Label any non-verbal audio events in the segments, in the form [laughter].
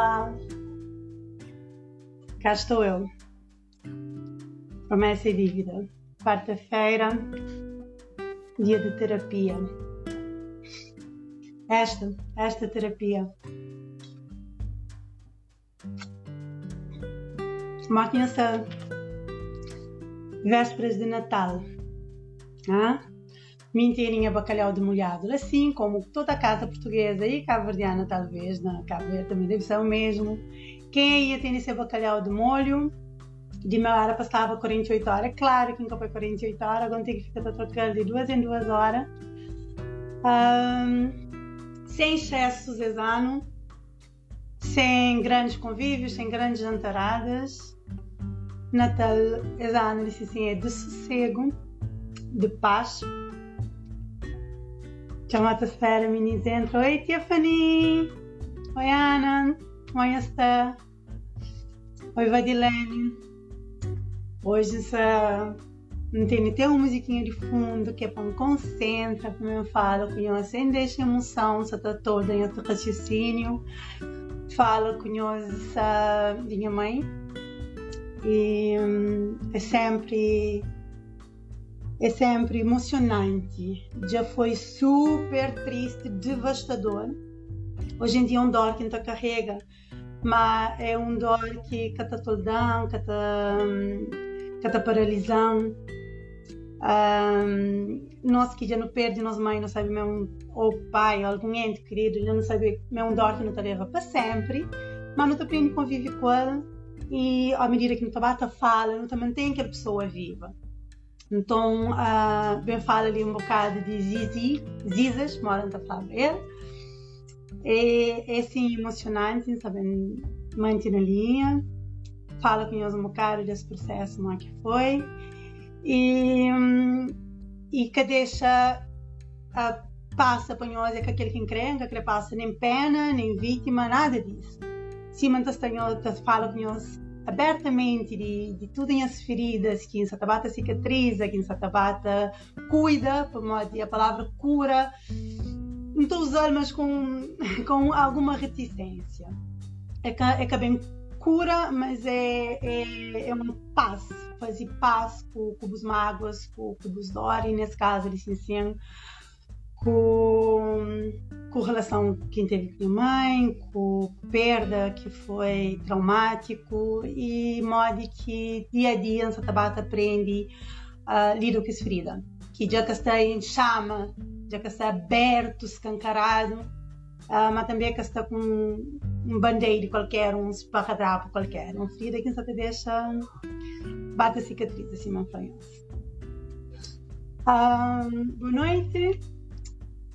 Olá, cá estou eu. Promessa e dívida. Quarta-feira, dia de terapia. Esta, esta terapia. Máquina-se vésperas de Natal. Ah? Minteirinha bacalhau de molhado, assim como toda a casa portuguesa e cabo-verdiana talvez, na Cabo Verde também deve ser o mesmo. Quem aí tem esse bacalhau de molho, de meia hora passava 48 horas, claro que nunca foi 48 horas, agora tem que ficar trocando de duas em duas horas. Um, sem excessos esse ano, sem grandes convívios, sem grandes jantaradas. Natal esse ano, assim, é de sossego, de paz Chiamata Sfera Mini Centro. Oi Tiffany! Oi Ana! Oi Esther! Oi Vadilene! Hoje essa... não tem até uma musiquinha de fundo que é para me concentrar, como eu falo, que eu assim deixa emoção, só está toda em outro raciocínio. Falo com essa minha mãe e hum, é sempre é sempre emocionante. Já foi super triste, devastador. Hoje em dia é um dor que ainda carrega, mas é um dor que está toldão, que está paralisão. Um, nós que já não perde nossa mãe, não sabe mesmo, ou pai, algum ente querido, já não sabe, é um dor que não te leva para sempre, mas não te aprende a conviver com ela e à medida que não te bate fala, não te mantém aquela pessoa viva. Então, uh, bem fala ali um bocado de Zizi, Zizas, moram da Flávia. É, é assim emocionante, sabem, manter na linha, fala com eles um bocado desse processo não é que foi e, e que deixa uh, passa para nós é que aquele que encrenca, que passa nem pena, nem vítima, nada disso. Se mantém fala com eles abertamente de, de em as feridas, que em Satabata cicatriza, que em Satabata cuida, modo a palavra cura. Não estou usando, mas com, [laughs] com alguma reticência. É que, é que bem cura, mas é, é, é uma paz, fazer paz com, com os mágoas, com, com os dores, nesse caso, licenciando, com, com relação quem teve com a mãe, com perda que foi traumático e modo que dia a dia a Tabata aprende a lidar com essa ferida. Que já que está em chama, já que está aberto, escancarado, uh, mas também que está com um band-aid qualquer, um esparradrapo qualquer. Uma ferida que te deixa bate a cicatriz assim, foi um, Boa noite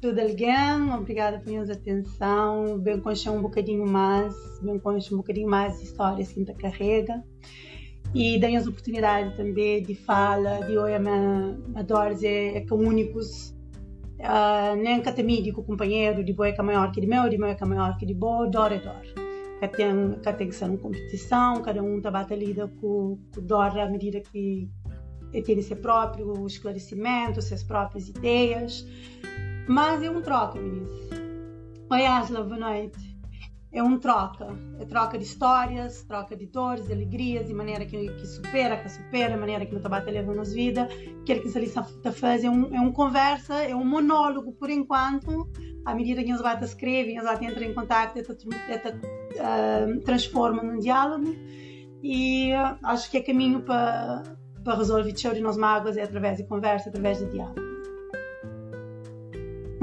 tudo alguém, obrigada por minha atenção. Bem conhecer um bocadinho mais, bem conhecer um bocadinho mais histórias que a carrega. E dei as oportunidades também de fala, de hoje a adoro é que únicos, uh, nem que tem com o companheiro, de boa é maior que de meu, de meu é maior que de boa, dor é dor. Que tem, que tem que ser uma competição, cada um está lida com, com dor à medida que tem seu próprio esclarecimento, suas próprias ideias. Mas é um troca, meninas. Oi, Asla, boa noite. É um troca. É troca de histórias, troca de dores, de alegrias, de maneira que, que supera, que supera, maneira que não está levando nas vidas. Aquilo que se ali está fazendo é um, é um conversa, é um monólogo por enquanto. À medida que eles vai escrevem, eles entram em contato, eles uh, transformam num diálogo. E uh, acho que é caminho para para resolver de nos mágoas é através de conversa, através de diálogo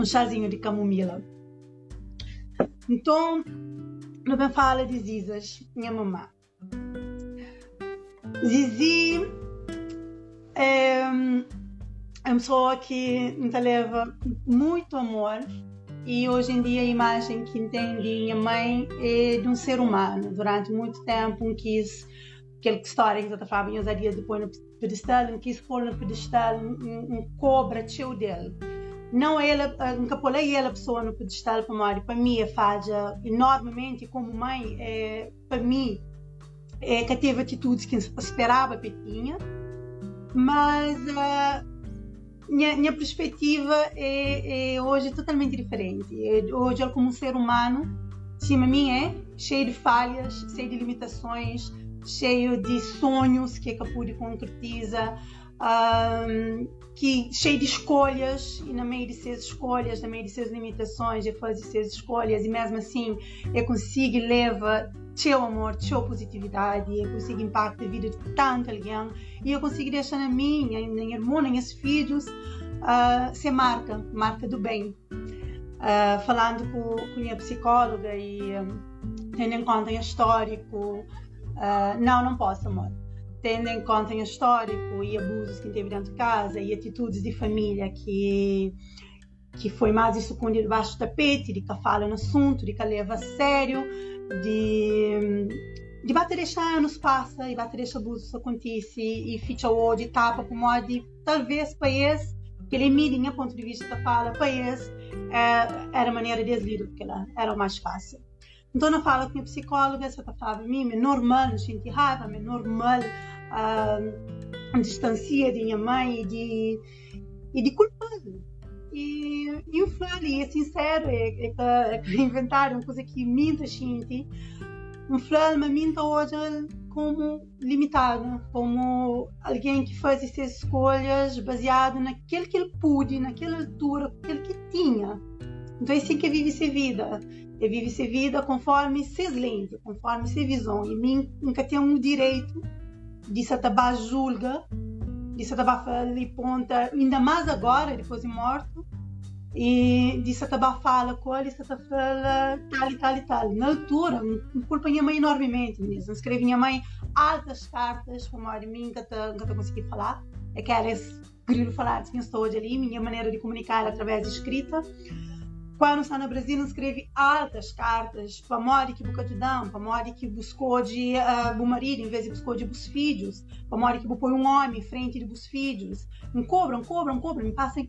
um chazinho de camomila. Então, não me fala de Zizas, minha mamã. Zizi é, é uma pessoa que me leva muito amor e hoje em dia a imagem que entende minha mãe é de um ser humano. Durante muito tempo não quis aquela história que eu estava falando, usaria depois no pedestal, não quis pôr no pedestal um, um cobra tio dele não ela, nunca pulei ela pessoa no pedestal para mim, para mim é falha enormemente como mãe, é, para mim é, que teve atitudes que esperava que tinha, mas uh, minha, minha perspectiva é, é, hoje totalmente diferente. É, hoje, como um ser humano, cima mim é cheio de falhas, cheio de limitações, cheio de sonhos que a pude concretizar, um, que cheio de escolhas e no meio de suas escolhas, no meio de suas limitações, eu faço suas escolhas e mesmo assim eu consigo levar teu amor, teu positividade, eu consigo impactar a vida de tanta alguém e eu consigo deixar na minha, na minha irmã, nas minhas filhos, uh, ser marca, marca do bem. Uh, falando com, com minha psicóloga e um, tendo em conta o histórico, uh, não, não posso, amor. Tendo em conta o histórico e abusos que teve dentro de casa e atitudes de família que que foi mais escondido debaixo do tapete, de que fala no assunto, de que leva a sério, de de bater anos passa e bater abusos acontece e fica hoje tapa como de talvez para ele mira em ponto de vista da fala para esse é, era maneira de deslido porque era o mais fácil então eu falo com a psicóloga se ela fala mim é normal não sentir raiva é normal uh, a distância de minha mãe e de e de culpado e, e o Flali é sincero, é, é, é que inventaram coisa que minta gente. Um Flali me minta hoje como limitado, como alguém que faz essas escolhas baseado naquilo que ele pôde, naquela altura, aquilo que tinha. Então é assim que vive sua vida. Vive sua vida conforme seus lentes, conforme sua visão. E mim nunca tem um direito de se acabar julga disse a e ponta, ainda mais agora, depois de morto, e disse a fala com ele, disse fala tal e tal e tal. Na altura, me culpa minha mãe enormemente mesmo. Escrevi minha mãe altas cartas para de mim eu consegui falar. É que era esse grilo falar, tinha estou ali, minha maneira de comunicar através de escrita. Quando está no Brasil, escreve altas cartas para Mori que buscou de dão, para Mori que buscou de uh, o marido em vez de buscou de bus filhos, para Mori que põe um homem em frente de bus filhos. Me cobram, cobram, cobram, me passam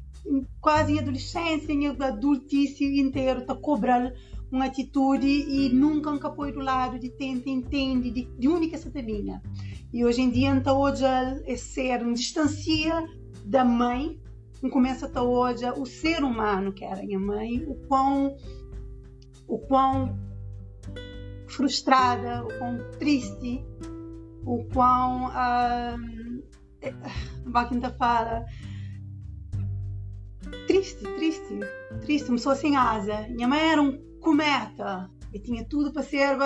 quase em adolescência, em adultice inteiro, está cobrando uma atitude e nunca um apoio do lado de tenta, entende, de, de única minha. E hoje em dia, então, hoje é ser um distancia da mãe começa até hoje o ser humano que era minha mãe, o quão, o quão frustrada, o quão triste, o quão uh, Baquinta fala triste, triste, triste, uma pessoa sem asa. Minha mãe era um cometa e tinha tudo para ser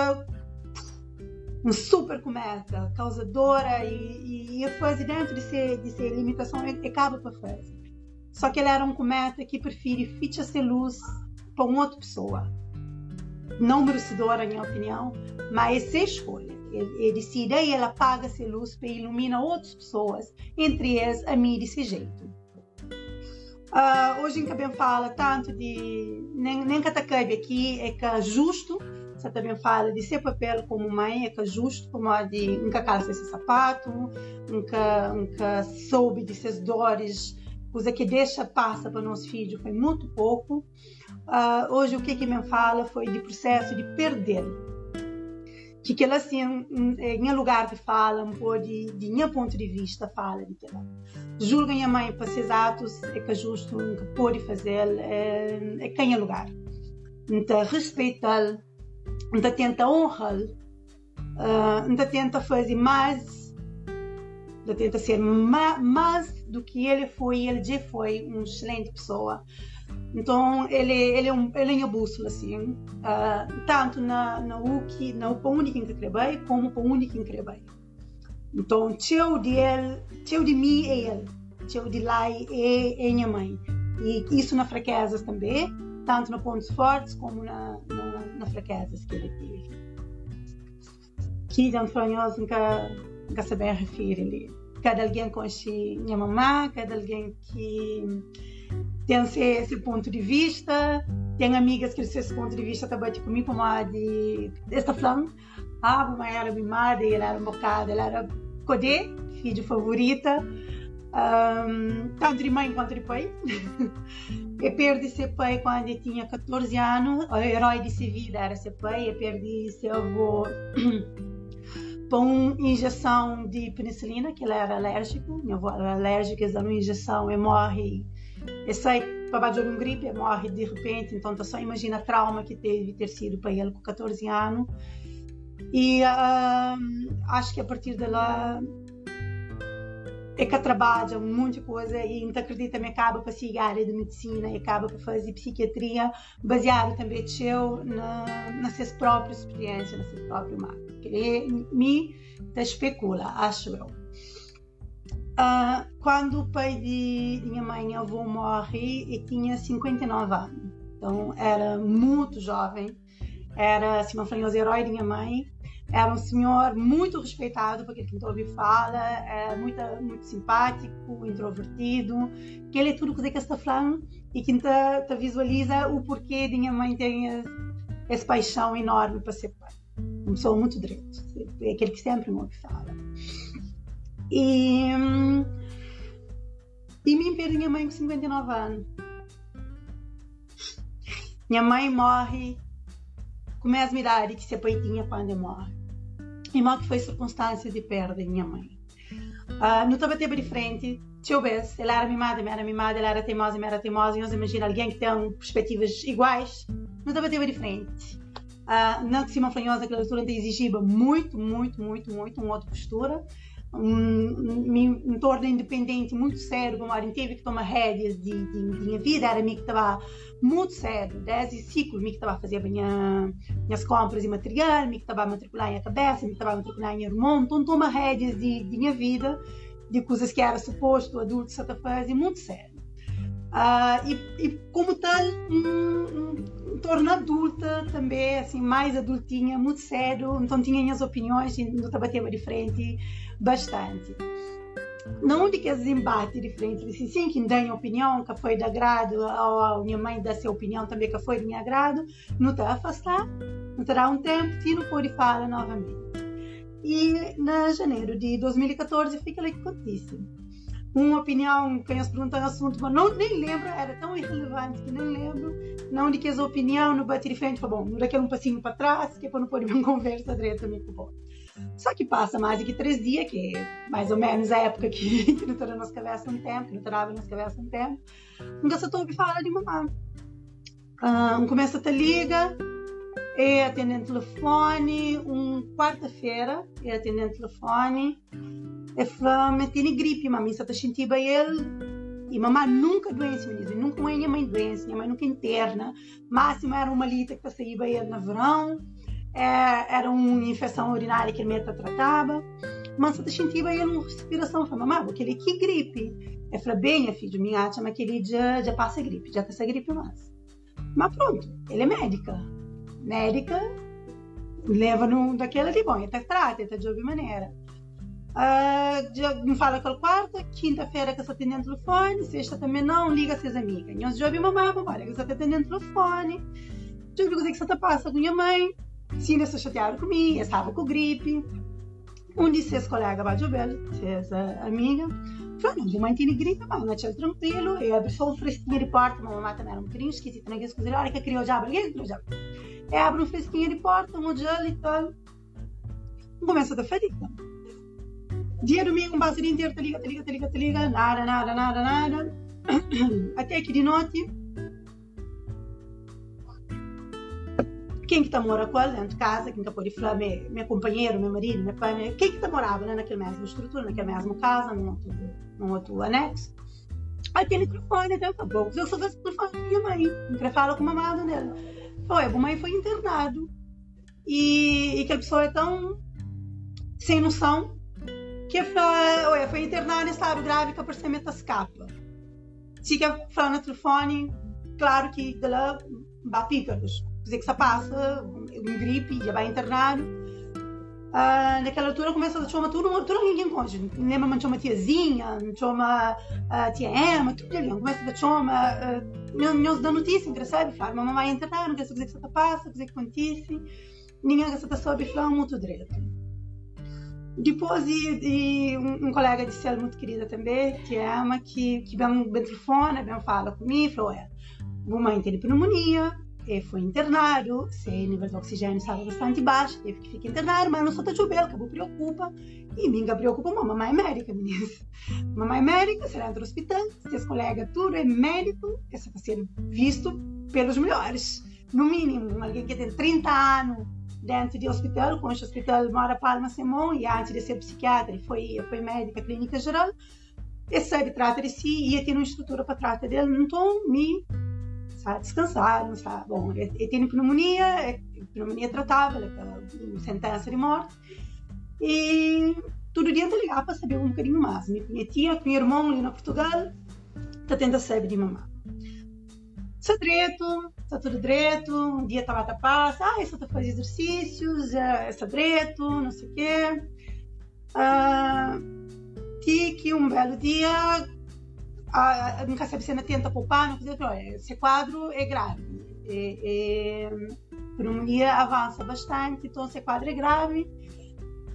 um super cometa, causadora e, e, a fazer dentro de ser, de ser limitação acaba para fazer. Só que ele era um cometa que prefere ficha ser luz para uma outra pessoa. Não merecedora, minha opinião, mas é escolha. Ele, ele decide e ela apaga essa luz para iluminar outras pessoas, entre elas a mim desse jeito. Uh, hoje em que também fala tanto de nem, nem que cabe aqui é que é justo você também fala de seu papel como mãe é que é justo como a de nunca calça esse sapato nunca nunca soube de suas dores coisa que deixa passa para o nosso filho foi muito pouco. Uh, hoje o que que me fala foi de processo de perder. Que que ela assim, em lugar de fala, um pouco de, de minha ponto de vista, fala de que ela julga minha mãe para esses atos, é que é justo, que pode fazer, é, é quem é lugar. Então, respeita-lo, então tenta honrar-lo, uh, então tenta fazer mais, então tenta ser mais, mais do que ele foi, ele já foi uma excelente pessoa. Então ele ele é um ele é uma bússola assim, uh, tanto na na UKI, na onde que trabalhei, como para onde que trabalhei. Então teu de ele, teu de mim é ele, teu de lá é, é minha mãe. E isso na fraquezas também, tanto nos pontos fortes como na, na, na fraquezas que ele teve. Que de Antônio nunca nunca saber referir ali cada alguém conhece minha mamã, cada alguém que tem esse, ponto de vista. Tem amigas que esse ponto de vista também de comigo, como a de esta falando, ah, mamãe era mimada, ela era um bocado, ela era Codê, filho favorita, um, tanto de mãe quanto de pai. [laughs] eu perdi seu pai quando eu tinha 14 anos, o herói de sua vida era seu pai, eu perdi seu avô [clears throat] para uma injeção de penicilina, que ele era alérgico, minha avó era alérgica, eles dão uma injeção e morre. E sai babá de um gripe, morre de repente, então tá só imagina a trauma que teve ter sido para ele com 14 anos. E uh, acho que a partir de lá é que trabalha muita coisa e não acredita me acaba para seguir a área de medicina e acaba para fazer psiquiatria baseado também seu na, nas suas próprias experiências, na sua própria marca. Que ele me especula, acho eu. Uh, quando o pai de, minha mãe, minha avó, morre, eu tinha 59 anos. Então, era muito jovem. Era, assim, uma famosa herói de minha mãe. Era um senhor muito respeitado por aquilo que ouvi fala, é muito, muito simpático, introvertido, que ele é tudo o que está falando e que te, te visualiza o porquê de minha mãe ter essa paixão enorme para ser pai. Pessoa muito direito, é aquele que sempre me fala. E, e me perde minha mãe com 59 anos. Minha mãe morre com a mesma idade que se pai tinha quando morre e mal que foi circunstância de perda minha mãe. Uh, não estava tempo de frente, se houvesse, ela era mimada, eu era mimada, ela era teimosa, eu era teimosa, e nós imagina alguém que tem perspectivas iguais, não estava tempo de frente. Uh, não que Simão Flanhosa, aquela altura, exigia muito, muito, muito, muito uma outra postura, um, entorno independente muito sério, como era teve que tomar rédeas de, de, de, minha vida, era mim que estava muito sério, desde ciclo, mim que estava a fazer minha, minhas compras e material, mim que estava a matricular em a cabeça, mim que estava a matricular em irmão, então toma rédeas de, de minha vida, de coisas que era suposto adulto a fazer, muito sério. Uh, e, e, como tal, um, um, torno adulta também, assim, mais adultinha, muito sério, então tinha minhas opiniões e não estava de frente bastante. Não de que as embate de frente, disse sim, que tem opinião, que foi de agrado, a minha mãe dá sua opinião também, que foi de meu agrado, não está afastar, não terá um tempo, tiro pode falar novamente. E na janeiro de 2014 fica ali que acontece. Uma opinião, quem as perguntam assunto, mas não, nem lembro, era tão irrelevante que nem lembro, não de que as opinião bate de frente, foi bom, não daquele um passinho para trás, que é para não pôr uma [laughs] conversa direto comigo, bom. Só que passa mais do que três dias, que é mais ou menos a época que, [laughs] que não está nas cabeças um tempo, que não estava nas cabeças um tempo, nunca se ouve falar de mamãe. Um, começa a te liga, é atendendo telefone, um quarta-feira, é atendendo telefone, é falando, tem gripe, mamãe, está sentindo ele, e mamãe nunca doença, menina, nunca minha mãe doença, minha mãe nunca interna, máximo era uma lita que passei ele no verão, é, era uma infecção urinária que ele meta tratava. Mas eu senti aí uma respiração. Falei, mamãe, aquele que gripe. Eu falei, bem, minha filha, minha chama aquele já, já passa gripe, já passa gripe mais. Mas pronto, ele é médica. Médica leva no, daquela ali, bom, tá trata, tá de alguma maneira. Uh, me fala aquela quarta, quinta-feira que eu estou atendendo telefone, sexta também não, liga às suas amigas. E já ouvi mamãe, mamãe, que eu estou atendendo telefone, já vi que você está passando com minha mãe, Sim, se chatearam comigo, estava com gripe. Um de seus colegas vai jogar, seus amiga, falou, não, mãe tem gripe, mas não tinha tranquilo, e só um fresquinho de porta, mas a mamãe também era um bocadinho esquisita, não quis cozer, olha que criou já, ninguém criou já. E abre um fresquinho de porta, um gel e tal. Começa a fazer, então. Dia domingo, um base inteiro, te liga, te liga, te liga, te liga, nada, nada, nada, nada. [clears throat] Até que de noite, quem que tá mora com ela dentro de casa, quem que pode falar, meu, meu companheiro, meu marido, meu pai, meu, quem que tá morava né, naquela mesma estrutura, naquela mesma casa, num outro, num outro anexo. Aí tem telefone, até tá bom. Eu só vejo o da minha mãe, eu falo com a mamada dela. Foi, a mãe foi internado e, e que a pessoa é tão sem noção que foi, foi internada em estado grave que apareceu metascapa. Fica falando no telefone, claro que dela bapícaros dizer que se passa, um gripe, já vai internado. Uh, naquela altura começa a chamar tudo, tudo ninguém conhece. Lembra, mas chama tiazinha, chama uh, tia Emma, tudo ali. Começa a chamar, não dá notícia, engraçado, fala, mamãe vai internar, não quer saber o que se passa, o que acontece. Ninguém quer saber sobre, fala muito direto. Depois de, de um, um, colega de cela muito querida também, que é Emma, que, que um telefone, vem fala comigo, falou, é, mamãe tem pneumonia, e foi internado, se o nível de oxigênio estava bastante baixo, teve que ficar internado, mas não só chovendo, que me preocupa, e me preocupa uma mamãe médica, meninas. [laughs] Mamãe médica, será entra no hospital, seus colegas, tudo é médico, que está sendo visto pelos melhores. No mínimo, alguém que tem 30 anos dentro do hospital, com o hospital Mora Palma Simão, e antes de ser psiquiatra, foi, foi médica clínica geral, e sabe, trata de si, e tem uma estrutura para tratar dele, então me descansar, não está, bom, ele, tem pneumonia, é, pneumonia tratável, é sentença de morte, e todo dia eu ligar para saber um bocadinho mais. Minha tia, meu irmão ali na Portugal, está tendo saber de mamãe. Está direito, está tudo direito, um dia estava a paz, ah, isso está fazendo exercícios, está direito, não sei o quê. Que um belo dia a, nunca sabe se ainda tenta poupar, não dizer, olha, esse quadro é grave. É, é, pneumonia avança bastante, então esse quadro é grave.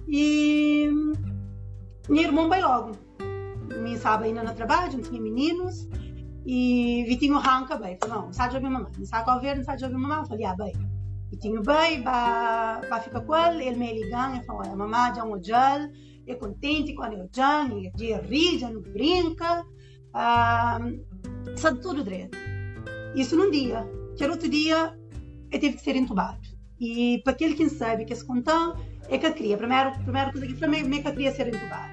E meu irmão vai logo. Me sabe ainda no trabalho, não tinha meninos. E Vitinho arranca bem. Falei, não, não sabe de ouvir mamãe. Não sabe qual ver, não sabe de ouvir mamãe. Falei, ah, bem. Vitinho bem, vai, ficar com ele. Ele me ligando, ele falou, olha, mamãe já é um gel. É contente quando eu já, ele ri, já não brinca ah, sabe tudo direito. Isso num dia. Que outro dia eu tive que ser entubado. E para aquele que sabe que esse contão é que eu queria. Primeiro, primeira coisa que mim é que eu queria ser entubado.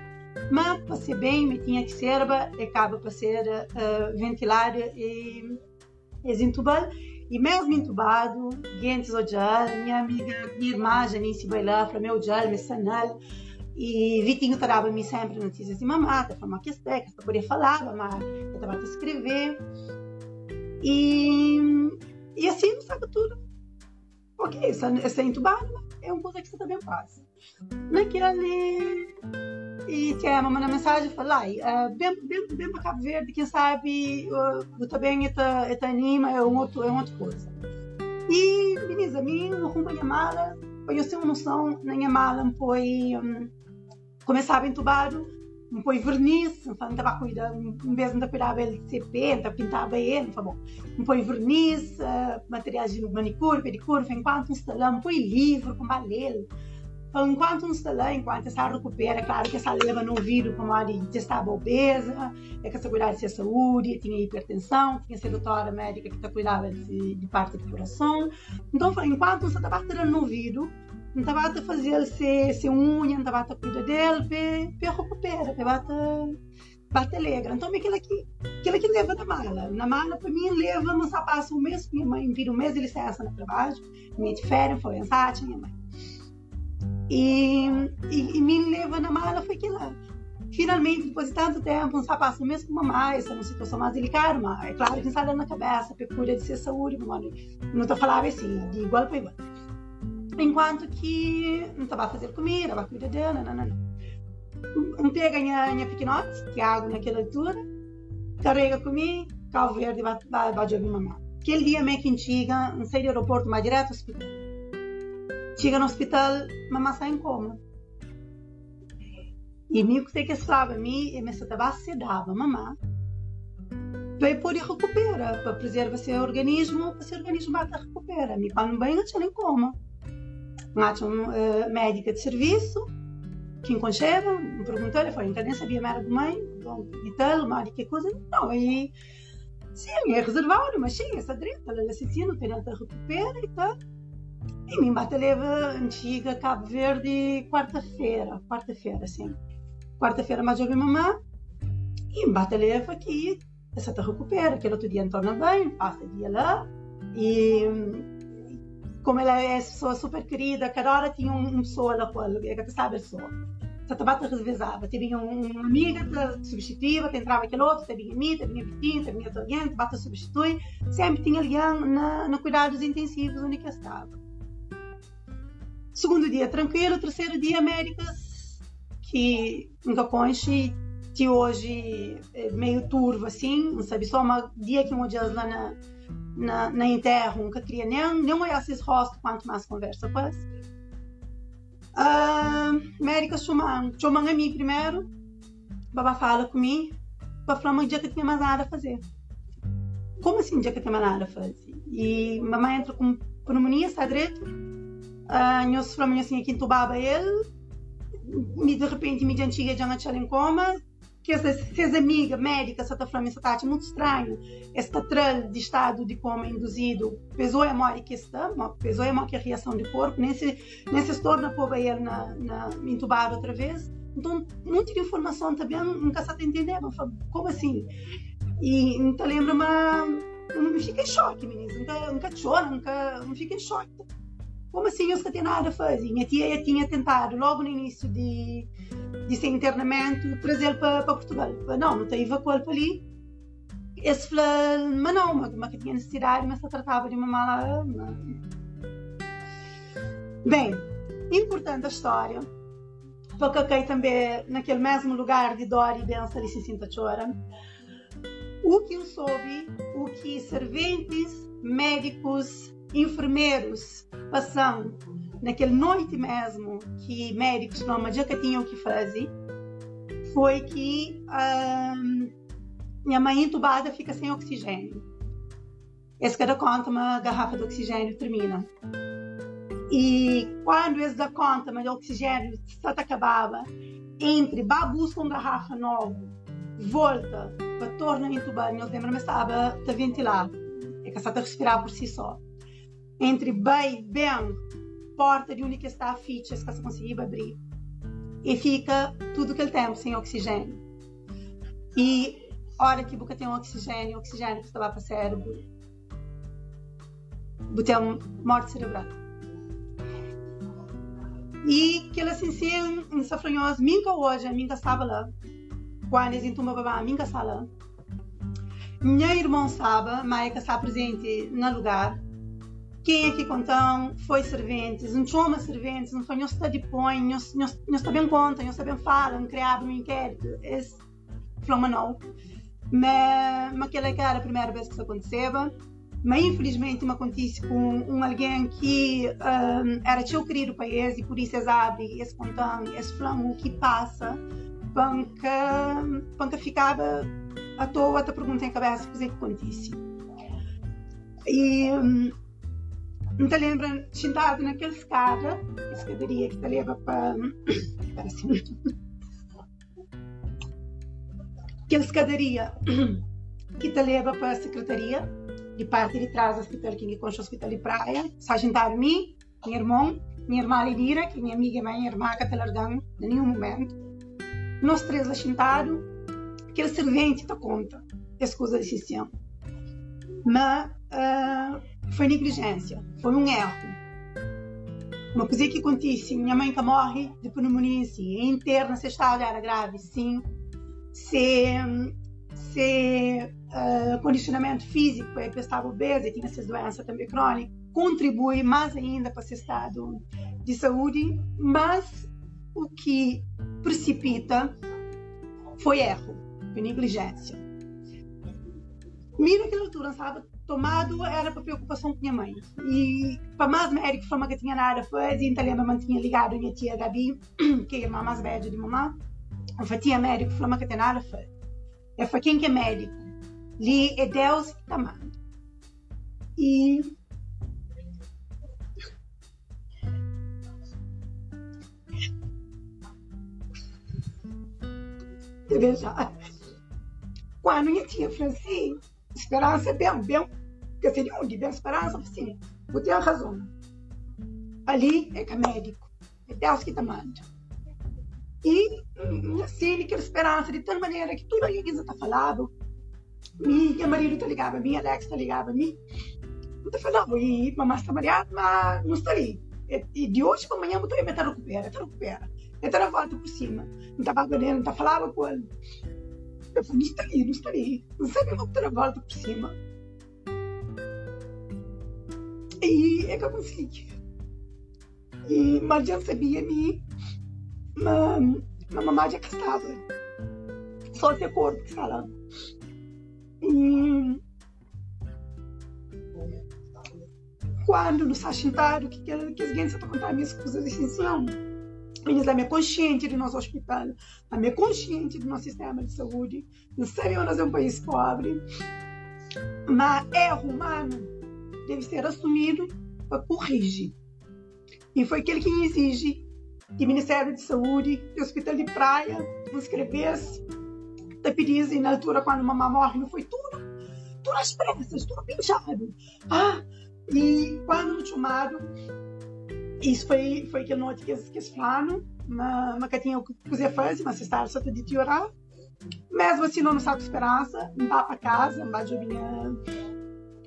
Mas para ser bem, me tinha que ser, acaba para ser uh, ventilado e desentubado. E mesmo entubado, gente odiar, minha amiga, minha irmã Janice vai lá para meu odiar, me sanal. E Vitinho trava-me sempre notícias de mamata, para que técnicas, para poder falar, mas eu estava a escrever. E, e assim, sabe tudo. Ok, essa, essa entubada é uma coisa que você também faz. Naquele. E tinha a mamãe na mensagem falar, uh, bem, bem, bem para Cabo Verde, quem sabe uh, também está é anima, é, um outro, é uma outra coisa. E, meninas, a mim, arrumo a minha mala, eu tenho noção, na minha mala foi. Um, começava entubado, um põe verniz, não estava cuidando, um vez não cuidava ele de serpente, pintava ele, tá bom. Põe verniz, uh, materiais de manicure, pedicure, enquanto instalamos, põe livro com balelo. Enquanto instalamos, enquanto essa recupera, claro que essa leva no ouvido como a de estava obesa, é que essa cuidava de saúde, tinha hipertensão, tinha sedutora médica que cuidava de, de parte do coração. Então, enquanto você estava tirando no ouvido, não estava a fazer se, se unha, não estava a cuidar dele, para recuperar, para bate alegre. Então, aquilo aqui, aquilo aqui leva na mala. Na mala, para mim, leva, mas passa um mês, minha mãe vira um mês de licença no trabalho, minha de férias, foi ansate, minha mãe. E, e, e me leva na mala foi aquilo lá. Finalmente, depois de tanto tempo, um passa um mês com mamãe, essa é uma situação mais delicada, mas é claro que está na cabeça, procura de ser saúde, mamãe. Não estou falando assim, de igual para igual enquanto que não estava a fazer comida, estava não. Um pega a minha pequenote, que é água naquela altura, carrega comigo, carro verde, vai, ouvir mamãe. Aquele dia, meio que chega, não sei do aeroporto, mas direto ao hospital. Chega no hospital, mamãe está em coma. E me que que falava a mim, e me estava sedava mamãe, para poder recuperar, para preservar seu organismo, para seu organismo vai recuperar. Me quando bem, eu tinha em coma mate uh, médica de serviço que encontrava, me perguntou, ele falou, então nem sabia mais de mãe, e tal, mais que coisa, não, aí sim, é reservado, mas sim, essa direita, ela assassina, tem ela recupera e tal. E me bate leva antiga Cabo Verde quarta-feira, quarta-feira, sim. Quarta-feira mais jovem mamã, e me bate leva aqui, essa te recupera, aquele outro dia torna bem, passa dia lá, e como ela é pessoa super querida, cada hora tinha uma pessoa da qual, que sabe a pessoa. Só estava revezava. Tinha uma amiga que substituía, entrava aquele outro, tinha mim, tinha Vitinho, tinha alguém, bata substitui. Sempre tinha alguém na, na cuidados intensivos onde que estava. Segundo dia, tranquilo. Terceiro dia, Américas, que nunca conche, que hoje é meio turvo assim, não sabe só, um dia que um dia lá na na, na nunca queria nem, nem olhar esses rostos, quanto mais conversa com eles. Uh, médica chamam, chamam a mim primeiro, baba fala comigo, para falar um dia que tinha mais nada a fazer. Como assim dia que tinha mais nada a fazer? E mamãe entra com pneumonia, está direito. Uh, eu sofri assim aqui entubava ele. E de repente, mídia antiga já em coma. Que essa, essa amiga médica, essa falando, essa tá muito estranho. Esse trel de estado de coma induzido, pesou a morte que está, pesou a morte a reação do corpo, nem se, nem se torna para ele na, na, entubado outra vez. Então, muita informação também, nunca se entender. Como assim? E então lembra-me eu não fiquei em choque, meninas. Nunca, nunca choro, nunca não fiquei em choque. Como assim eu nunca tinha nada a fazer? Minha tia tinha tentado, logo no início de, de ser internamento, trazê-lo para, para Portugal. Não, não tem com para ali. Esse falou, mas não, mas, mas que tinha necessidade, mas se tratava de uma mala. Bem, importante a história, porque eu também naquele mesmo lugar de dor e benção de se sinta chora o que eu soube, o que serventes, médicos, enfermeiros passam naquela noite mesmo que médicos não que tinham que fazer, foi que minha mãe entubada fica sem oxigênio. Esse cada conta uma garrafa de oxigênio termina. E quando esse da conta, mas o oxigênio está acabava, entre babus com garrafa nova, volta para torna entubar, nós lembra mas estava a ventilar, é que está a respirar por si só. Entre bem, bem, porta de que está a ficha, se você conseguir abrir, e fica tudo que ele tem sem oxigênio. E hora que você tem um oxigênio, oxigênio que estava para o cérebro, tem morte cerebral. E que ele assim, sim, em Safranhoso, minha hoje, minha estava lá, quando eles para a minha sala. Minha irmã sabe, mas que está presente no lugar. Quem é que contam foi serventes, não chama serventes, não foi não está de põe, não está bem conta, não está bem fala, não criava um inquérito. Esse flama não. Mas, mas aquela era a primeira vez que isso aconteceu. Mas infelizmente me acontece com um alguém que um, era seu querido país e por isso eles abrem esse contão, esse flamo que passa panca, panca ficava à toa, a pergunta em cabeça, o que é acontece? E não te lembra, sentado naquela escada, escadaria que te leva para. Aquela escadaria que te leva para a secretaria, de parte de trás do hospital, que é o hospital de praia, só sentar mim, meu irmão, minha irmã Lidira, que é minha amiga e minha irmã, que te largando, em nenhum momento nós três assentados, aquele servente da conta, as coisas assim. Mas uh, foi negligência, foi um erro. Uma coisa que acontece, minha mãe que morre de pneumonia, sim, é interna, se está era grave, sim. Se, se uh, condicionamento físico, eu estava obesa tinha essas doenças também crônicas, contribui mais ainda para esse estado de saúde, mas o que precipita foi erro, foi negligência. Mira naquela altura, sabe? Tomado era para preocupação com minha mãe. E para mais médico, foi uma que tinha nada fazer, então ela mantinha ligado minha tia Gabi, [coughs] que é a irmã mais velha de mamãe. Eu tia médico, foi uma que tinha nada fazer. Eu falei, quem que é médico? Li é Deus que está manda. E. [laughs] Quando minha tia falou assim, esperança é bem, bem, que seria de bem esperança, assim, vou ter a razão. Ali é que é é manda. E assim, ele quer esperança de tal maneira que tudo aí que está falando, minha marido está ligado a mim, Alex está ligado a mim, não está falando, e mamãe está mariada, mas não está ali. E de hoje para amanhã eu estou a meter recupera, recupera. Então ela volta por cima. Não estava ganhando, não estava falando com ele. Eu falei, não está ali, não está ali. Não sabe como ela volta por cima. E é que eu consegui. E, mas já sabia me, mas, a mamãe já estava. Só de acordo que fala. E quando nos sentaram que, que, que as gente está contando minhas coisas essenciais eles também é consciente do nosso hospital, também é consciente do nosso sistema de saúde. Não sabemos nós é um país pobre, mas erro humano deve ser assumido para corrigir. E foi aquele que exige que o Ministério de Saúde, do Hospital de Praia, escrevesse, te pedisse na altura quando a mamãe morre, não foi tudo, tudo às pressas, tudo pinchado. Ah, e quando me chamaram, isso foi, foi aquele noite que, eles falaram, mas, mas que tinha o que fazer fazer, mas está só de orar. Mesmo assim, não sabe esperança, não vá para casa, não vai minha,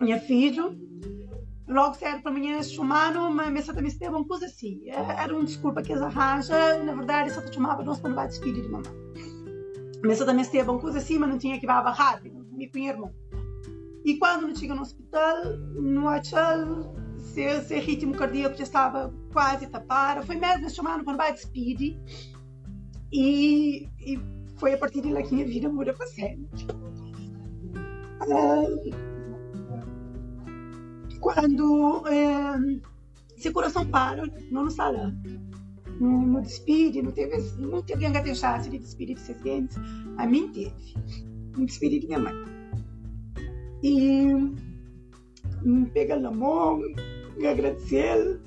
minha filho. Logo cedo para mim chamaram, mas me também teve uma coisa assim. Era uma desculpa que eles arranjam, na verdade, só te chamava nós para vai despedir de mamãe. Mas também teve uma coisa assim, mas não tinha que ir rápido, me o irmão. E quando não chega no hospital, no hotel, seu, seu ritmo cardíaco já estava quase a tapar. Foi mesmo chamado para vai despedir. E, e foi a partir de lá que minha vida muda para sempre. Uh, quando uh, seu coração para, não lá. Não, não despede, não teve, não teve a chance de despedir de seus dentes. A mim teve. Me despedi de minha mãe. E me pega na mão, me agradecer,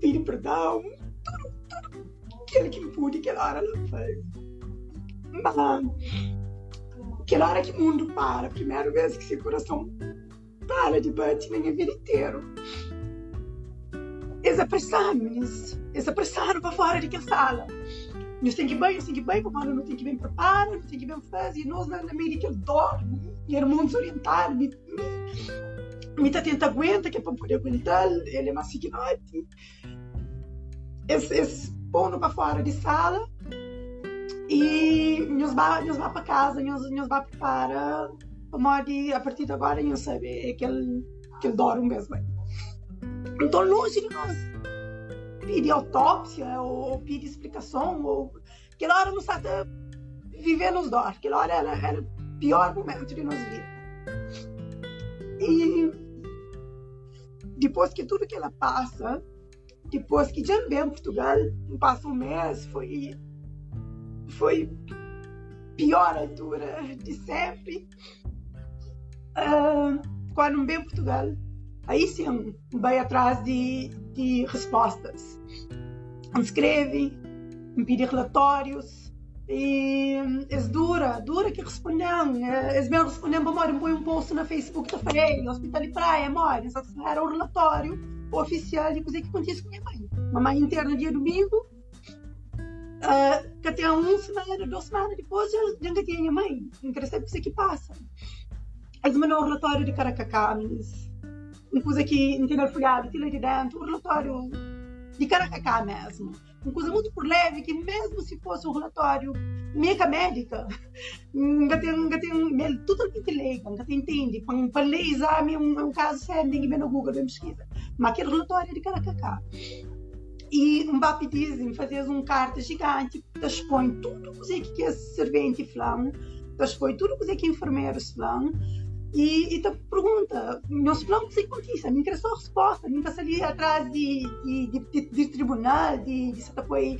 pedir perdão, tudo, tudo aquilo que pude, aquela hora ela fez. Mas, aquela hora que o mundo para, primeira vez que seu coração para de bater na minha vida inteira. Eles apressaram, eles, eles apressaram para fora daquela sala. Nós temos que bem, temos que bem, porque não tem que bem preparar, não tem que bem fazer, e nós na, meio daquele dorme, e era muito desorientado, me, me, muita gente aguenta, que é para poder aguentar, ele é mais signote. Esse, esse pondo para fora de sala e nos vai para casa, nos, vai para modo a partir de agora não sabe que ele, que ele dorme mesmo. Então longe de nós pedir autópsia ou, pedir explicação ou aquela hora não sabe viver nos dor, aquela hora era, era o pior momento de nossa vida. E depois que tudo que ela passa, depois que já vem Portugal, passa um mês, foi foi pior altura de sempre. Uh, quando vem Portugal, aí sim vai atrás de, de respostas. Escreve, me pede relatórios, e é dura, dura que respondem. Eles bem respondem, amor, põe um post na Facebook da Freire, Hospital de Praia, amor. Era um relatório oficial de coisa que acontece com minha mãe. Mamãe interna dia domingo, uh, que até uma semana, duas semanas depois, eu já tinha minha mãe. Não quero saber o que passa. Mandam um relatório de Caracacá, uma coisa que tem folhado, tira de dentro, um relatório de Caracacá mesmo. Uma coisa muito por leve, que mesmo se fosse um relatório médica médica, nunca tem, nunca tem, totalmente leiga, nunca tem entende, para ler exame, um, um caso sério, ninguém vê no Google, vê pesquisa, mas aquele relatório é de caracacá. E um BAP dizem, fazer um carta gigante, que expõe tudo o que é servente flam, expõe tudo o que é enfermeiro flam, e, e te pergunta, planos se acontece, me quer só a resposta, não está ali atrás de, de, de, de, tribunal, de, de certa coisa,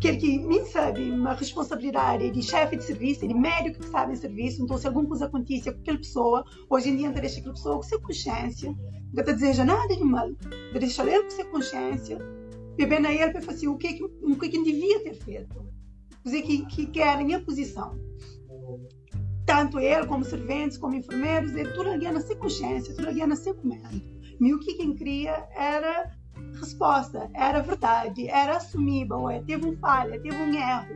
quer que me sabe uma responsabilidade de chefe de serviço, de médico que sabe em serviço, então se alguma coisa acontece com aquela pessoa, hoje em dia não deixa aquela pessoa com sua consciência, não te deseja nada de mal, deixa ele com sua consciência, beber na ele para fazer o que, o que devia ter feito, dizer que, que querem a posição tanto ele como serventes, como enfermeiros, ele tudo alguém sem consciência, tudo alguém sem comendo. E o que quem queria era resposta, era verdade, era assumível, é, teve um falha, teve um erro.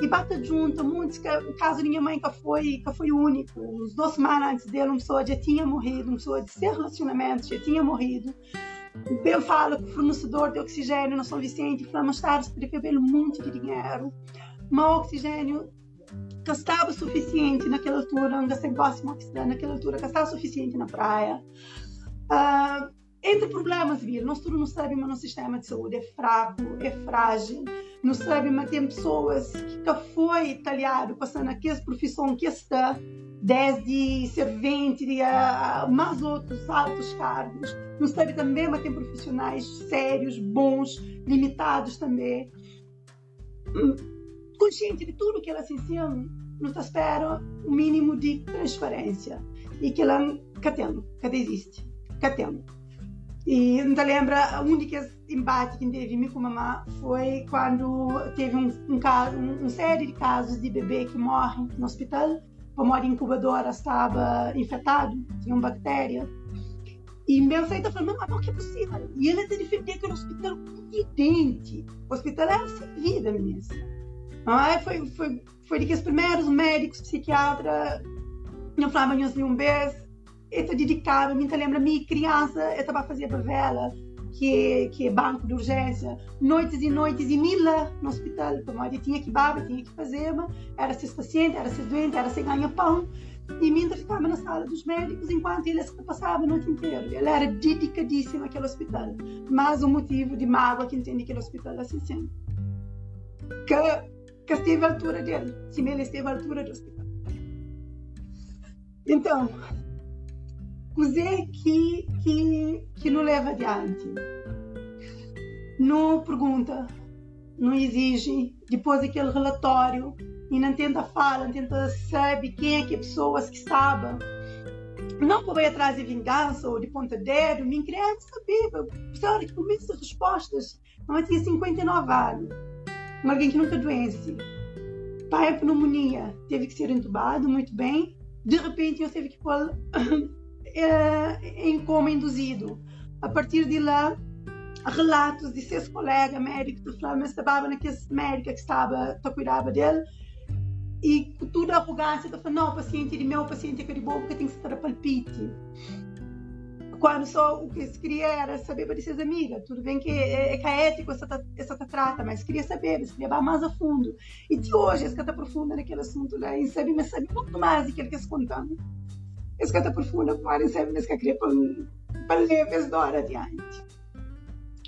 E bate junto, muitos, o caso minha mãe que foi, que foi único. Uns duas semanas antes dele, uma pessoa já tinha morrido, uma pessoa de ser relacionamento já tinha morrido. Ele fala que o fornecedor de oxigênio na São Vicente, Flamengo Stars, recebeu monte de dinheiro. Mas o oxigênio gastava o suficiente naquela altura, não gastei próximo naquela altura, gastava o suficiente na praia. Uh, entre problemas, vir, nós todos não sabemos, mas nosso sistema de saúde é fraco, é frágil, não sabemos, mas tem pessoas que foi talhado passando aquelas profissões que está, desde servente a mais outros altos cargos. Não sabe também, mas tem profissionais sérios, bons, limitados também consciente de tudo que ela se ensina, nos espera um mínimo de transparência. e que ela catendo, cadê existe, catendo. E não te lembra, a única embate que teve com a mamãe foi quando teve um, um, caso, um, um série de casos de bebê que morrem no hospital, o amor incubadora estava infectado, tinha uma bactéria. E meu pai está falando, mas não que é possível. E ele está defendendo aquele hospital evidente. O hospital era sem vida, menina. Ah, foi, foi, foi de que os primeiros médicos, psiquiatras, não falavam um beijo. Ele dedicava, me lembra, minha criança, eu estava fazendo bavela que, que é banco de urgência, noites e noites e mila no hospital, eu tinha que babar, tinha que fazer, era ser paciente, era ser doente, era ser ganhar pão. E Minda ficava na sala dos médicos enquanto eles passavam a noite inteira. Ele era dedicadíssimo àquele hospital. Mas o motivo de mágoa que entende aquele hospital é assim. Que, que esteve à altura dele. Se ele esteve à altura do hospital. Então, cos'è que, que, que nos leva adiante? Não pergunta, não exige, depois daquele relatório, e não tenta falar, não tenta saber quem é que é pessoas que estavam. Não para ir atrás de vingança ou de ponta dedo, nem queria saber, precisava que começo respostas. Ela tinha 59 anos, uma alguém que nunca doença. Pai, a pneumonia, teve que ser entubado, muito bem. De repente, eu teve que pôr [coughs] em coma induzido. A partir de lá, relatos de seus colegas médicos que falavam que estava naquele médica que estava, que cuidava dele, e com toda a arrogância, falando, não, o paciente de meu, o paciente é caribou porque tem que estar a palpite. Quando só o que se queria era saber para suas amigas. Tudo bem que é, é caético essa, essa trata, mas queria saber, mas queria ir mais a fundo. E de hoje, essa está profunda naquele assunto lá, e sabe, mas sabe muito mais do que ele quer se contando escata profunda podem ser mas que queria para leves da hora adiante.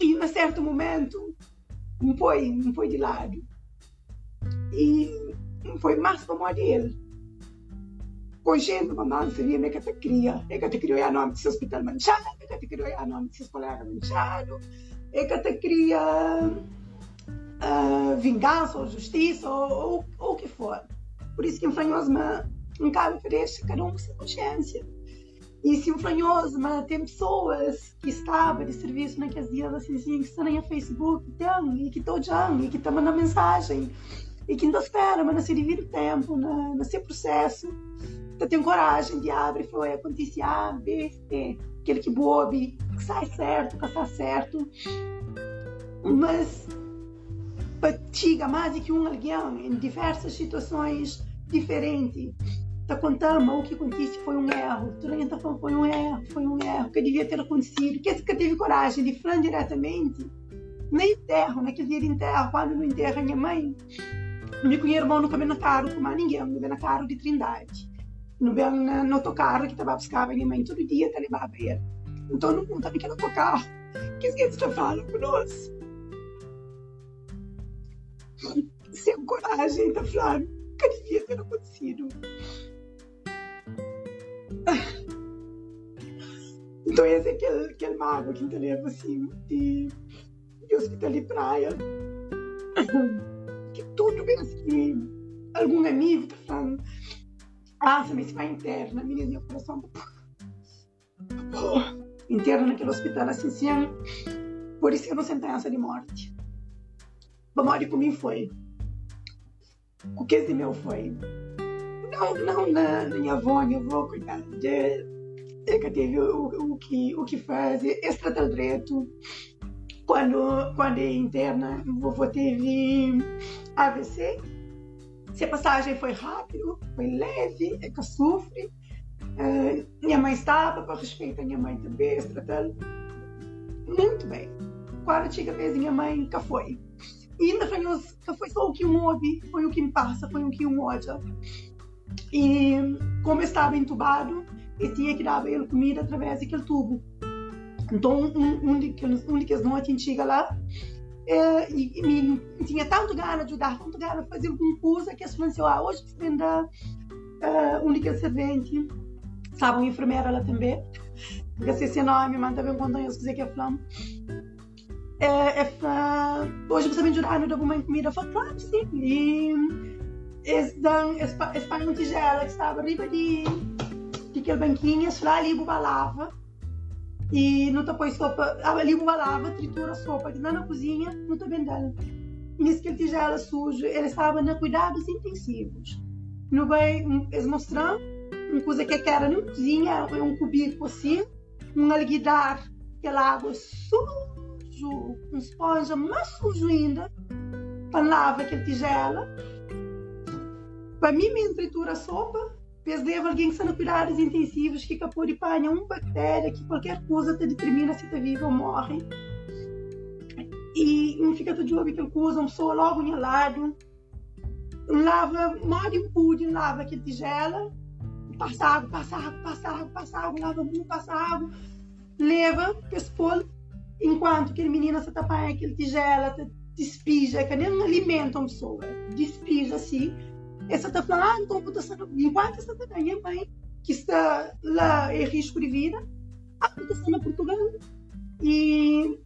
E a certo momento, não foi, não foi de lado. E não foi mais para morrer ele. Cogendo, mamãe, seria minha que te cria. É que te criou a nome de seu hospital a nome seus colegas manchado, é que te cria uh, vingança ou justiça ou, o que for. Por isso que em Franhosma um cabo fresco, cada um com consciência. E se o fanhoso, tem pessoas que estavam de serviço naqueles dias assim, assim, que estão no Facebook, tem, e que estão já, e que estão mandando mensagem, e que ainda esperam, mas não se divide o tempo, no, no seu processo, então tem coragem de abrir e falar, acontece A, B, C, aquele que bobe, que sai certo, que sai certo, mas fatiga mais do que um alguém em diversas situações diferentes está contando o que aconteceu foi um erro. Está falando foi um erro, foi um erro que devia ter acontecido. Que que teve coragem de falar diretamente no enterro, naquele dia de enterro, quando no enterro a minha mãe, meu irmão nunca veio na carro com mais ninguém, não veio na carro de Trindade. Não veio no autocarro que estava buscar a minha mãe todo dia, tá levava ele. Então não conta que no autocarro. Que você está falando conosco? Sem coragem, está falando que devia ter acontecido. Então esse é aquele, aquele mago que leva assim de, de hospital de praia. Que tudo bem assim. Algum amigo tá falando, você me vai interna, menina, meu coração. Interna naquele hospital assim, assim, por isso eu não sentença de morte. A morte comigo foi. O que esse meu foi? Não, não na minha avó, minha avó, coitada que teve o, o, que, o que faz direito Quando, quando é interna, o vovô teve AVC. Se a passagem foi rápido, foi leve, é que. Uh, minha mãe estava, para respeito a minha mãe também, tratando muito bem. Quando chega a vez, minha mãe cá foi. E ainda foi, que foi só o que um ouve, foi o que me passa, foi o que um olha. E como estava entubado, e tinha que dar ele comida através daquele tubo. Então, um, um, daqueles, um daqueles noites chega lá é, e, e me, tinha tanto gana de ajudar, tanto gana de fazer alguma coisa que falaram assim, ah, hoje você dar uh, um daqueles serventes, sabe, uma enfermeira lá também, porque se esse nome, mas também quando eu dizer que é falando. É, é, hoje você me ajudar, me dar alguma comida? Eu falei, claro, sim. E eles dão, eles, eles pagam tigela que estava arriba de aquele banquinho, lá ali lava e não te põe sopa, ali lava, tritura a sopa, não na cozinha, não te vendendo. Nisso que ele tigela sujo, ele estava na cuidados intensivos. No bem, eles mostrando uma coisa que era na cozinha, um cubículo assim, um alguidar, aquela água sujo, um esponja mais sujo ainda, para lavar aquele tigela. Para mim, me tritura a sopa, Pesdevo alguém que está no cuidados intensivos, que capô de panha uma bactéria, que qualquer coisa te determina se está vivo ou morre. E não fica tudo olho que coisa, um pessoa logo em lado, lava, morde um pude, lava aquele tigela, passa água, passa água, passa água, passa água, lava muito, passa água, leva, pespolo, enquanto aquele menino se tapa aquele tigela, te despija, que nem alimento uma pessoa, despija assim, essa está falando, então estar enquanto essa está minha mãe, que está lá em risco de vida, a votação na Portugal. E,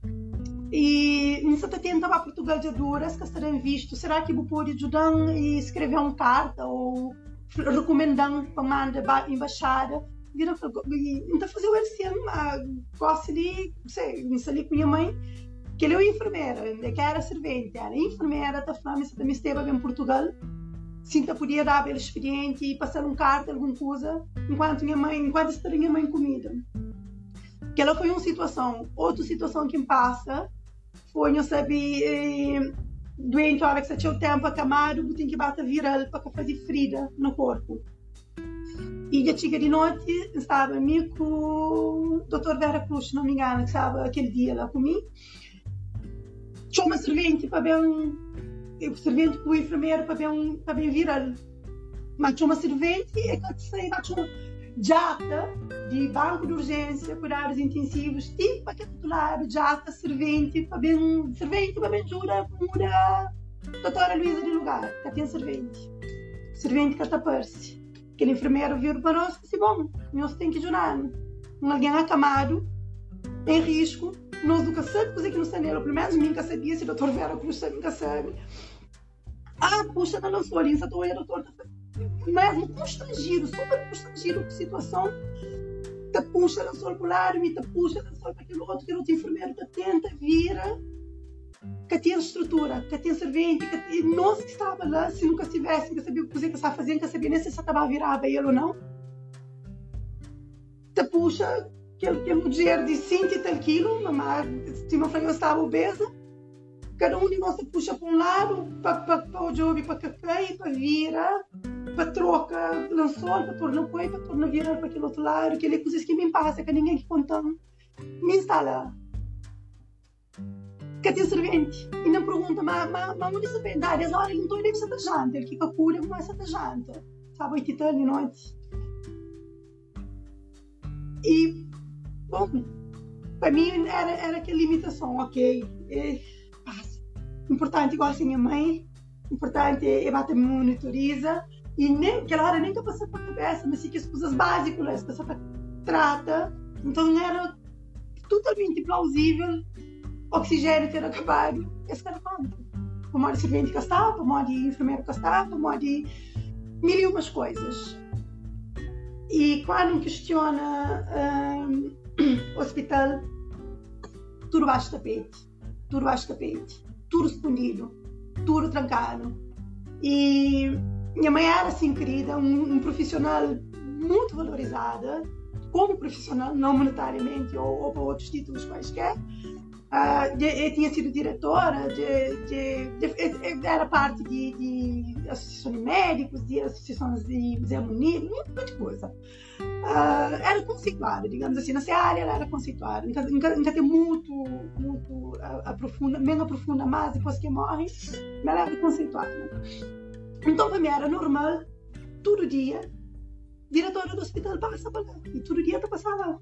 e nessa está tendo a Portugal de duras, que estarem visto, será que vou poder ajudar e escrever uma carta ou recomendando para mandar a embaixada? Vira, então fazer o LCM, gosto de, não sei, não sei com minha mãe, que ele é enfermeira, que era servente, era enfermeira, está falando, também esteve em Portugal, Sinta podia dar pelo experiente e passar um carta, alguma coisa, enquanto minha mãe, enquanto estaria minha mãe comida. Que ela foi uma situação. Outra situação que me passa foi, eu sabe, eh, doente, a hora que você tinha o tempo acamado, tem que bater viral para fazer ferida no corpo. E a chega de noite, estava comigo com o. Vera Cruz, se não me engano, que estava aquele dia lá comigo. Tinha uma servente para ver um eu servente com o enfermeiro para bem, para bem virar. Mas uma servente é que uma jata de banco de urgência, cuidados intensivos, tipo para titular, jata, servente, para bem, servente para bem jura, mura, doutora Luísa de lugar, que tem servente. Servente que está-se. Aquele enfermeiro viu para nós e disse, bom, nós tem que jurar. Um alguém acamado, em risco, nós nunca sabemos que não sabemos, pelo menos nunca sabia se o doutor Vera Cruz nunca sabe. Ah, puxa, lançou ali, essa tua doutor mesmo constrangido, super constrangido com a situação. Te puxa, lançou o polar, me te puxa, lançou para aquele outro, que outro enfermeiro te tenta, vira. Que tinha estrutura, que tinha servente, que tinha... nós que estava lá, se nunca tivesse, que sabia o que você estava fazendo, que sabia nem se estava a virar a ele ou não. Te puxa, que é mulher de 100 e tal quilos, mamãe, tinha uma estava obesa cada um de nós puxa para um lado, para o jogo, para café, para vira, para troca lençol, para tornar põe, para tornar virar para aquele outro lado, aquele coisas que me passa, que ninguém que conta, me instala. Que tem servente. E não pergunta, mas, mas, mas onde vem? Dá 10 horas, então ele deve ser janta, ele fica pura, mas é janta. Sabe, 8 e de noite. E, bom, para mim era, era aquela limitação, ok. E, importante igual assim minha mãe, importante é bater monitoriza e nem aquela hora nem que eu passei por cabeça, mas sim que as coisas básicas que a pessoa trata, então era totalmente plausível oxigênio ter acabado, esse cara conta. Como de servente que estava, de enfermeiro que estava, de mil e umas coisas. E quando questiona [coughs] um, hospital, tudo baixo tapete, tudo baixo tapete tudo escondido, tudo trancado. E minha mãe era assim querida, um, um profissional muito valorizada, como profissional, não monetariamente ou, ou para outros títulos quaisquer. Uh, eu tinha sido diretora, de, de, de, era parte de, de associações de médicos, de associações de Zé Munir, muita coisa. Uh, era conceituada, digamos assim, nessa área ela era conceituada. Nunca, nunca, nunca tem muito, muito aprofunda, menos aprofunda mais depois que morre, mas ela era conceituada. Então, para mim era normal, todo dia, diretora do hospital passa para lá, e todo dia eu passava lá.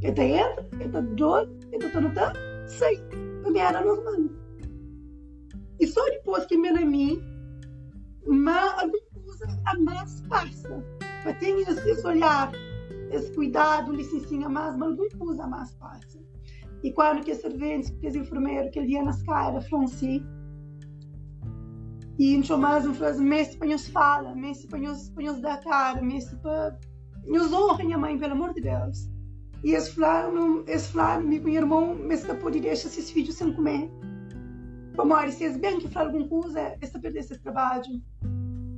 Ele entra, doido, ele está no sei, para mim era normal. E só depois que me mim, mas alguma coisa a mais passa. Mas tem esse olhar, esse cuidado, licencinha mais, mas alguma coisa a mais passa. E quando que a servente, que é enfermeiro, que ele ia na escada, Franci, e não mais uma frase, mestre para nos fala, mestre para nos, para nos dar cara, mestre para nos honra minha mãe, pelo amor de Deus. E esse fulano, esse fulano, meu irmão, me escapou de deixar esses filhos sem comer. Amor, se eles bem que falar alguma coisa, essa perder esse trabalho.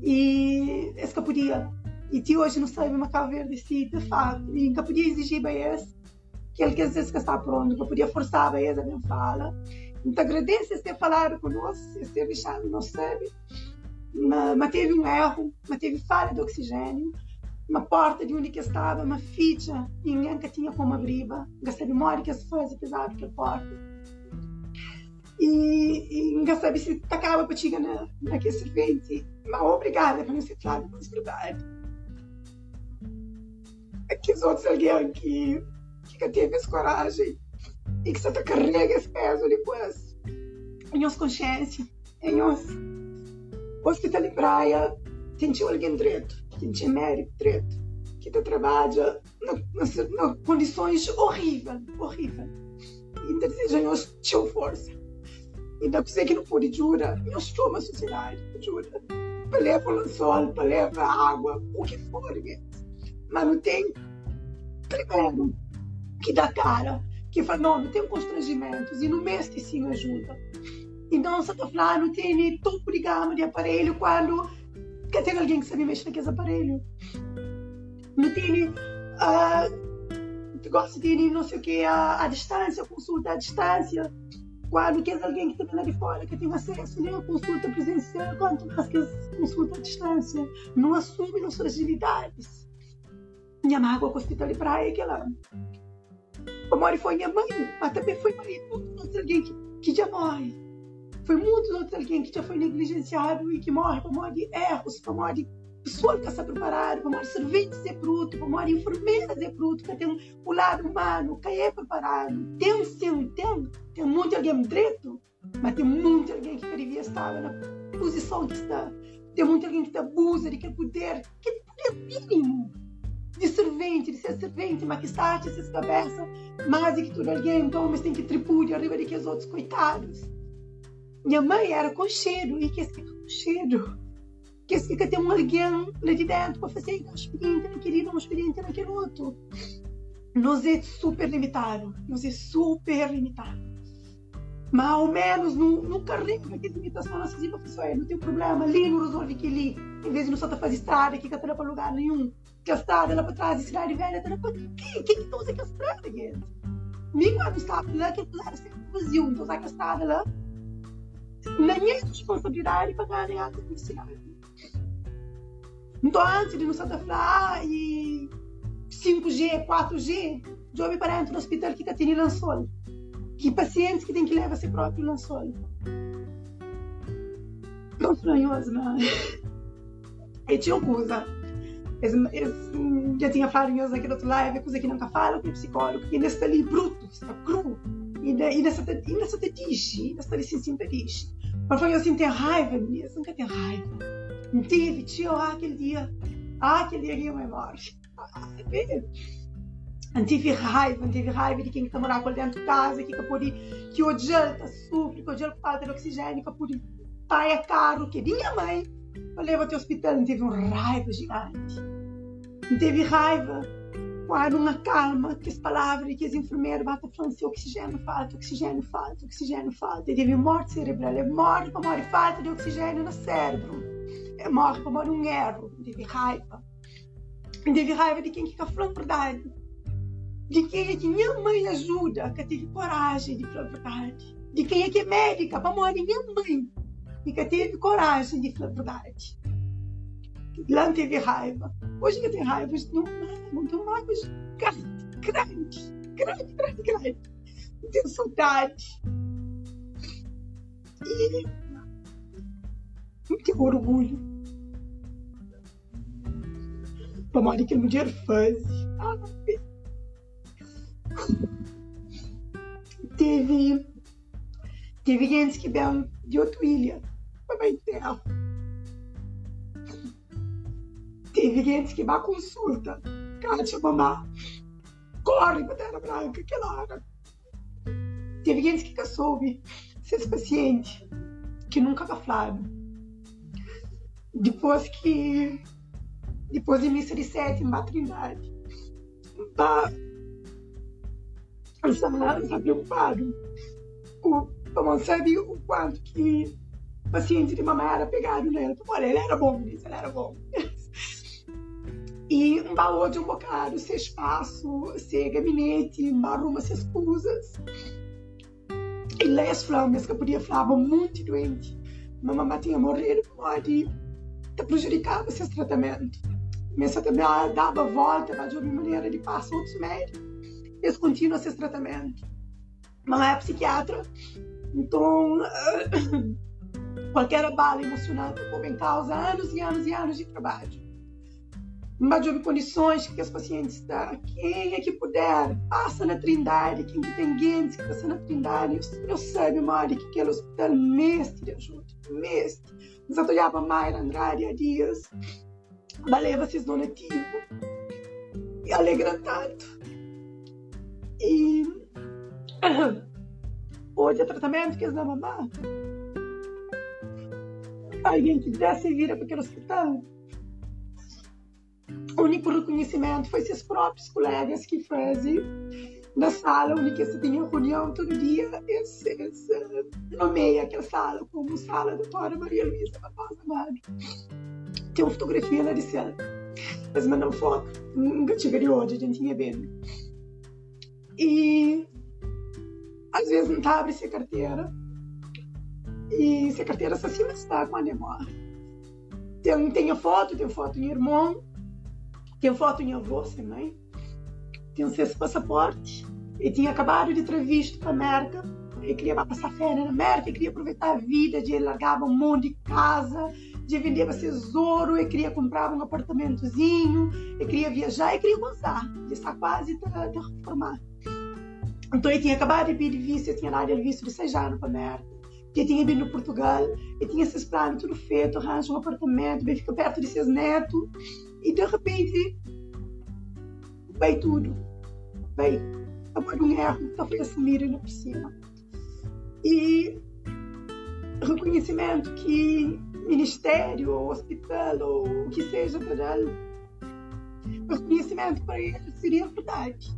E esse podia. E ti hoje não sabe uma verde si, de fato. E nunca podia exigir para esse que ele quer dizer que está pronto, nunca podia forçar para esse a minha fala. Então agradeço ter falado conosco, ter deixado não sabe. Mas, mas teve um erro, mas teve falha de oxigênio uma porta de onde que estava, uma ficha, ninguém que tinha como abrir, gastei memória que as coisas pesadas aquela porta. E, e sabe se tacava para chegar na, naquele servente, mas obrigada por ser claro com verdade. Aqueles outros alguém que, que teve essa coragem e que só carrega esse peso depois em nossa consciência, em nosso hospital em praia, sentiu alguém direito gente genérico, preto, que tá trabalha em condições horríveis, horríveis. E desejam nós tinham força. E da coisa que não pode jura, nós somos a sociedade, jura. O sol, para levar água, o que for, mas não tem, primeiro, que dá cara, que fala, não, não tem constrangimentos, e no mês que sim ajuda. Então, você está falando, tem de gama de aparelho quando Quer ter alguém que sabe mexer naqueles aparelhos. Não tem. Uh, gosta de não sei o que, a distância, consulta à distância. Quando quer alguém que também lá de fora, que tem acesso nem a consulta presencial, quanto mais que consulta à distância. Não assume as fragilidades. Minha mágoa com o hospital de praia, que ela. A Mori foi minha mãe, mas também foi marido de alguém que, que já morre foi muitos outros alguém que já foi negligenciado e que morre por morte de erros, por morte de pessoa que está preparada, por morte de servente ser bruto, por morte de enfermeira ser bruto, que tem o lado humano, que é preparado. Tem sim, tem. Tem muito alguém direito, mas tem muito alguém que devia estar na posição que está. Tem muito alguém que abusa de aquele poder, que poder mínimo de servente, de ser servente, mas que está a essas cabeças, mais do que tudo alguém, então, mas tem que tripudiar arriba de que os outros coitados. Minha mãe era cocheiro e que fica cocheiro. Que fica tem um alguém lá de dentro para fazer um expediente naquele, um expediente naquele outro. Nós é super limitado. Nós é super limitado. Mas ao menos no, no carrego que limitação nós fazemos pessoal, não tem problema. Ali não resolve que ali, em vez de não só fazer estrada, que não para lugar nenhum. Que a estrada lá para trás, a cidade velha, tá para quem? Quem que usa aquela estrada, gente? Me quando estava lá, que era sempre vazio, então usar aquela estrada lá nem é responsabilidade para ganhar a publicidade. Então, antes de nos falar, ah, e 5G, 4G, já me parente no hospital que tem lençol. Que pacientes que têm que levar seu próprio lençol. Não estranhoso, não. [laughs] E tinha uma coisa. Eu já tinha falado em aqui do outro live, coisa que nunca falo com o psicólogo, que ainda está ali bruto, está cru. E ainda está te diz, ainda está ali sem simpatias. Mas foi assim, ter raiva nisso, nunca tem raiva. Não tive, tio, ah, aquele dia, ah, aquele dia que eu me morte. Ah, não tive raiva, não tive raiva de quem está morando dentro de casa, que pode, que o gel está sofre, que gel falta de oxigênio, que pode pai é caro, que minha mãe, eu levo até o hospital, não teve uma raiva gigante. Não teve raiva quando uma calma que as palavras que as enfermeiras falando assim, oxigênio falta, oxigênio falta, oxigênio falta. E teve morte cerebral, é morte para morrer falta de oxigênio no cérebro. É morte para morrer um erro, teve raiva. E teve raiva de quem fica falando a verdade. De quem é que minha mãe ajuda, que teve coragem de falar a verdade. De quem é que é médica para morrer minha mãe. E que teve coragem de falar a verdade. Lá teve raiva. Hoje que tem raiva, não não tenho mágoas grandes, grandes, grande, grande, grande. Não tenho saudade. E não tenho orgulho. Mais que mulher faz. Ah, teve teve gente que veio de outra ilha para minha terra Teve gente que vai consulta. Kátia, mamá, corre para Terra Branca, que hora. Teve gente que soube ser esse paciente que nunca vai. Depois que depois de missa de sétima, a trindade. Tá, está preocupado. O, não sabe o quanto que o paciente de mamãe era pegado nele. Olha, ele era bom ele era bom. E um baú de um bocado, sem espaço, sem gabinete, arruma essas coisas. E lá as flamas que podia falar muito doente. Mamãe tinha morrido, pode te prejudicava esse tratamento. Mas também dava volta, mas de uma maneira de passar outros médicos. Eles continuam esse tratamento. Mamãe é psiquiatra, então [coughs] qualquer bala emocional pode em causa anos e anos e anos de trabalho mas de condições que os pacientes estão. Quem é que puder, passa na Trindade. Quem que tem gente que passa na Trindade, eu, sei, Mari, que aquele hospital mestre de ajuda, mestre. Nós olhava Mayra Andrade há dias, leva esses donativos e alegra tanto. E [coughs] hoje é tratamento que eles dão mamar. Alguém que desse vira para aquele hospital o único reconhecimento foi seus próprios colegas que fazem na sala onde você tinha reunião todo dia, esse, esse, nomeia aquela sala como sala doutora Maria Luísa Barbosa Amado. Tem uma fotografia lá de cela, mas mandam foto, nunca tive hoje, a gente tinha bem. E às vezes não tá abre essa carteira, e se carteira se acima está com a demora. Tem, tem a foto, tem a foto do irmão, tem foto em avô, sem mãe. Tinha esse passaporte. E tinha acabado de ter visto para a América. Queria passar férias na América, ele queria aproveitar a vida, de largava um monte de casa, de vender tesouro, ele queria comprar um apartamentozinho, ele queria viajar, ele queria gozar. Ele está quase a reformar. Então ele tinha acabado de pedir visto, ele tinha dado visto de seis anos para a América. Ele tinha vindo Portugal, ele tinha esses planos tudo feito, arranja um apartamento, bem fica perto de seus netos. E de repente, veio tudo. Veio. Agora um erro, talvez assumir na piscina. E reconhecimento que ministério, ou hospital, ou o que seja para ele, reconhecimento para ele seria verdade.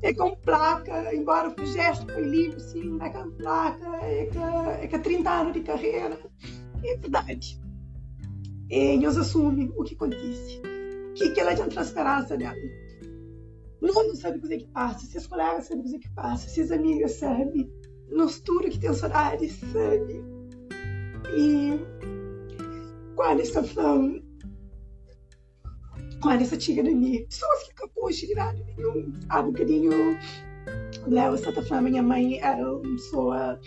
É com placa, embora o gesto foi livre, sim, é com placa, é com, é com 30 anos de carreira, é verdade eles assumem o que acontece. O que, que ela tem transferência dela? Não, não sabe o que passa, seus colegas sabem o que passa, suas amigas sabem, nos tudo que tem saudade sabe. E quando está falando, quando essa tia da minha, pessoas que capôs de nada nenhum, há um bocadinho, Léo está falando, minha mãe era uma pessoa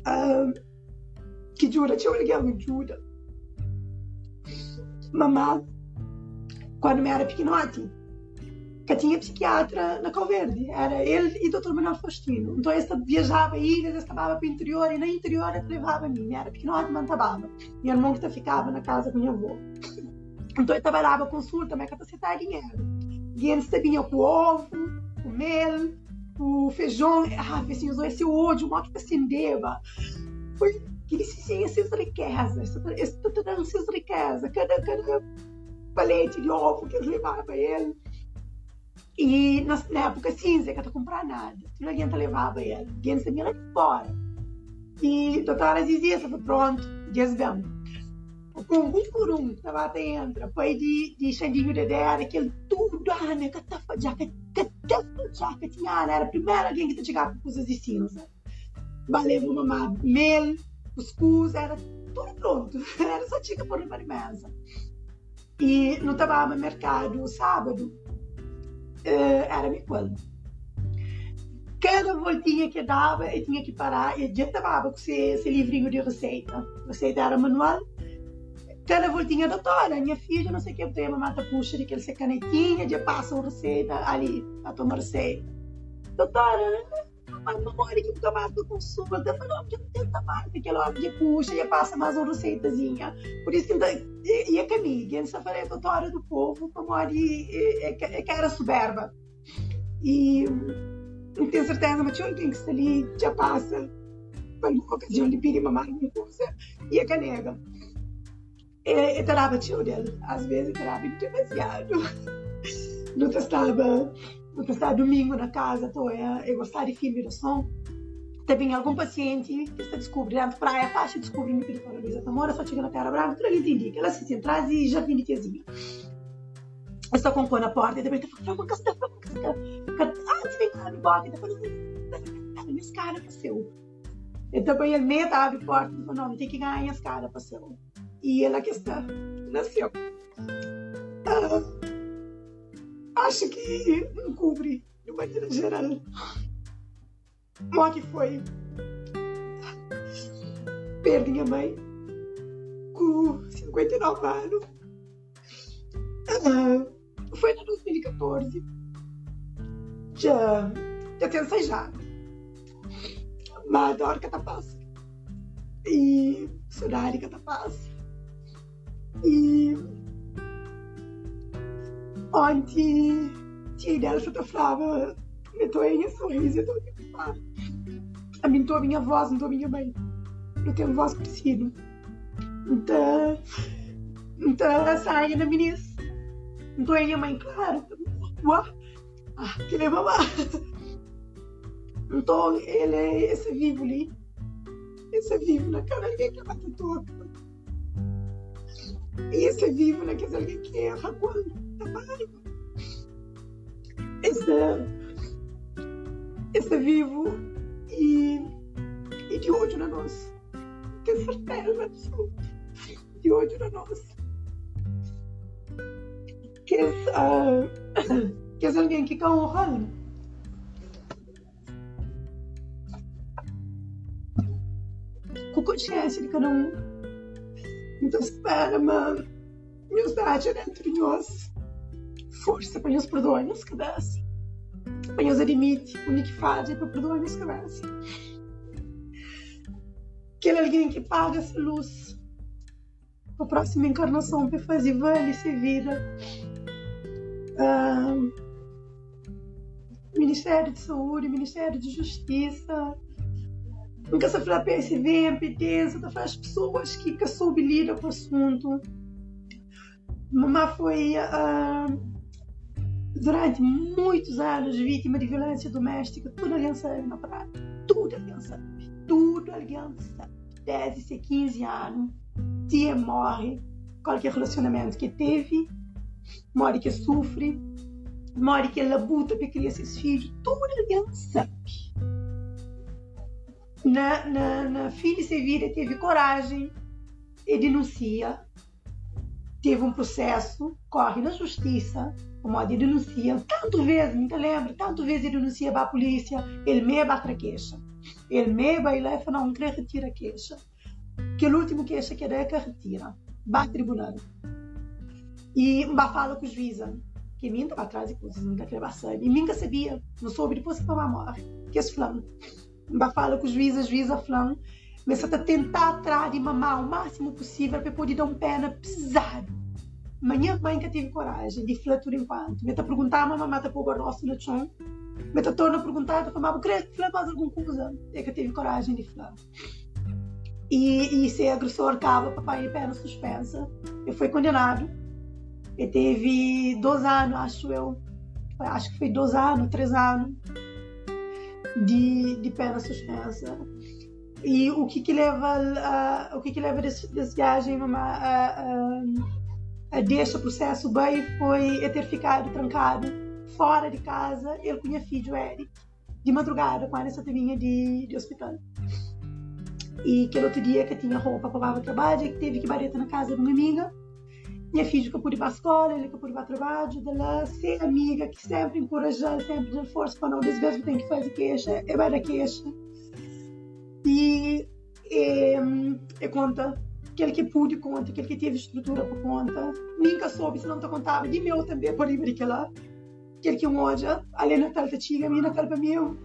uh, que jura, tinha um legal jura mamá quando eu era pequenote. Que tinha psiquiatra na Calverde. Era ele e o Dr. Manuel Faustino. Então eu viajava ilhas, eu estava para o interior e na interior ele levava a mim. Era pequenote, mantabava. Meu irmão que ficava na casa com meu avô. Então eu trabalhava consulta, mas capacitar dinheiro. Dinheiro sabia com o ovo, com o mel, o feijão. Ah, assim, usou esse ódio, modo que acendeva. Foi que essas riquezas, essas riquezas, cada, cada palete de ovo que eles levavam para ele. E na, época cinza, que não comprar nada, não adianta levar para ele, ninguém sabia lá de fora. E a doutora dizia, estava pronto, dias vamos. Com um por um, estava dentro, depois de, de Xandinho de Dedé, aquele tudo, ah, né, catafa, jaca, catafa, jaca, tinha, era a primeira alguém que chegava com coisas de cinza. Valeu, mamãe, mel, cuscuz, era tudo pronto. [laughs] Era só tinha que pôr mesa. E no trabalho no mercado, sábado, eh, era me quando. Cada voltinha que dava, eu tinha que parar. Eu já estava com esse, livrinho de receita. Receita era manual. Cada voltinha, doutora, minha filha, não sei o que, tem uma mata puxa de aquele canetinha, já passa uma receita ali, a tomar receita. Doutora, mas memória que tomar do consulta, eu falei, não, tenta mais, aquela hora puxa, e passa mais uma receitazinha. Por isso que e, e a Camille, essa foi a doutora do povo, memória é que era soberba. E não tenho certeza, mas tinha alguém que está ali, já passa, para uma ocasião de pedir mamar uma coisa, e a canega. E, e tarava tio dele. Às vezes tarava demasiado. [laughs] Não estava, não estava domingo na casa, estou a, a gostar de filme de som. Também algum paciente que está descobrindo praia, faixa descobrindo que ele fala Luísa Tamora, só chega na Terra Branca, tudo ali indica. Ela se sente atrás e jardim de tiazinha. Eu só compõe na porta e também está falando, uma casca, uma casca. Ah, você vem cá, me bota, depois minha escada para seu. Então, ele meta, abre a porta e fala, não, tem que ganhar a escada para seu. E ela que está, nasceu. Ah, acho que não cobre, de maneira geral. Como que foi? Perdi minha mãe com 59 anos. Ah, foi em 2014. Já, já tenho seis anos. Mas adoro catapassa. E sonhar catapassa. E ontem tinha dela fotografava, meteu em sorriso, eu tô a mim estou a minha voz, não estou a minha mãe. Eu tenho voz parecida. Então, então saia na meninice. Não estou a minha mãe, claro. Ah, que é mamá. Então, ele é esse vivo ali. Esse vivo na cara alguém que bate toca. E esse vivo na casa alguém que erra quando trabalha. Esse, esse vivo e, e de ódio na nossa. Tenho certeza absoluta. De ódio na nossa. Que é, uh, que é alguém que está honrando. Com consciência de cada um. Então, espera, mano. Humildade dentro de nós. Força para nos perdoar, nos cadastros nos admite o que faz para perdoar nossa cabeça. Aquele alguém que paga essa luz para a próxima encarnação para fazer velho se vida. Uh, Ministério de Saúde, Ministério de Justiça. Nunca se fala PSV, MPT, só as pessoas que, que soube com o assunto. Mamãe foi uh, durante muitos anos vítima de violência doméstica, tudo alguém sabe na praia. Tudo alguém sabe. Tudo alguém sabe. 10 e 15 anos, tia morre, qualquer relacionamento que teve, morre que sofre, morre que ela luta para criar seus filhos, tudo alguém sabe. Na, na, na filha Sevilla teve coragem e denuncia, teve um processo, corre na justiça, o modo de denuncia, tanto vezes, me lembra, tanto vezes ele denuncia para a polícia, ele me bate a queixa. Ele me vai lá e fala, não, quer retirar a queixa. Que o último queixa que é que retira. Bate tribunal. E vai fala com os juízes, que mim estava atrás de coisas, não queria passar. E nunca sabia, não soube depois que a morre. Que esse flão. Vai fala com os juízes, juíza flão, mas a tentar atrás de mamar o máximo possível para poder dar um pena pesado Manhã mãe que tive coragem de falar tudo enquanto. Me tá perguntar, mamãe mata por rosto no chão. Me torna a perguntar, tá falando, creio que falar mais alguma coisa. É que tive coragem de falar. E, e ser agressor acaba, papai em pena suspensa. Eu fui condenado. Eu teve dois anos, acho eu. Acho que foi dois anos, três anos de, de pena suspensa. E o que que leva, uh, o que que leva desse, desse viagem, mamãe, uh, uh, deste processo bem foi é ter ficado trancado fora de casa, ele com o filho Eric, de madrugada, com essa teminha de, de hospital. E aquele outro dia que tinha roupa para o trabalho, que teve que bareta na casa de uma amiga. Minha filha que pude para a escola, ele que pude para o trabalho, dela ser amiga que sempre encorajou, sempre deu força para não que tem que fazer queixa, é vai da queixa. E, e, e conta aquele que pude conta, aquele que teve estrutura para conta. Nunca soube se não te contava de meu também, por ir lá. Aquele que hoje, ali Natal te chega, minha Natal para meu.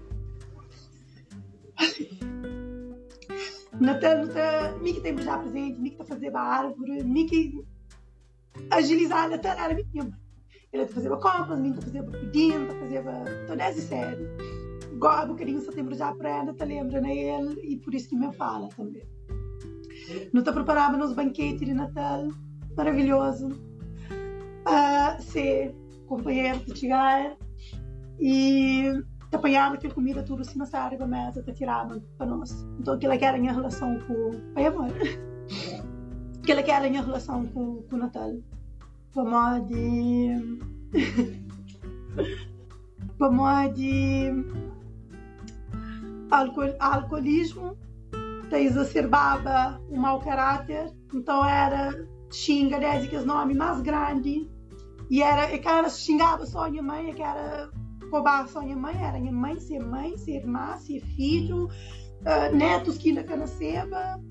Natal, Natal, mim que tem já presente, mim que tá fazendo a árvore, mim que agilizar Natal era minha mãe. Ele tá fazendo compras, mim tá fazendo pedindo, tá fazendo toda essa série. Igual um bocadinho setembro já para tá lembrando ele, e por isso que me fala também. Não está preparada nos banquetes de Natal. maravilhoso uh, ser companheiro de chegar e te apanhava aquela comida tudo assim na área da mesa, te tirava para nós. Então aquela que era a minha relação com. Pai, amor. Aquela que era a minha relação com, com o Natal. Vamos de. [laughs] Vamos de. Alcool, alcoolismo, te exacerbava o mau caráter, então era xinga, desde que os nomes mais grandes, e era, e cara xingava só a minha mãe, que era roubar só a minha mãe, era minha mãe ser mãe, ser irmã, ser filho, uh, netos que ainda canaceba.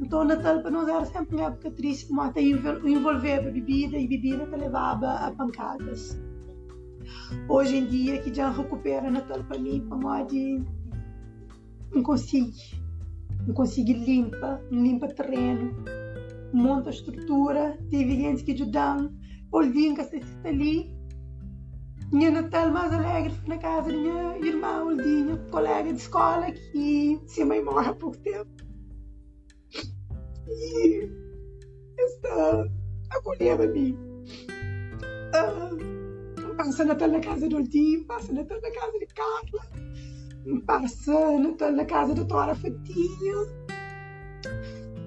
Então, o Natal para nós era sempre uma época triste, como até a bebida e bebida que levava a pancadas. Hoje em dia, que já recupera Natal para mim, para modo não consigo. Não consigo limpa, limpa terreno, monta a estrutura, teve gente que ajudam, olhinho que está ali, minha Natal mais alegre foi na casa da minha irmã Oldinha, colega de escola que se mãe morre há pouco tempo. E esta acolheu-me. Uh, passa Natal na casa do Oldinho, passa Natal na casa de Carla, passa Natal na casa da Tora Fatinha.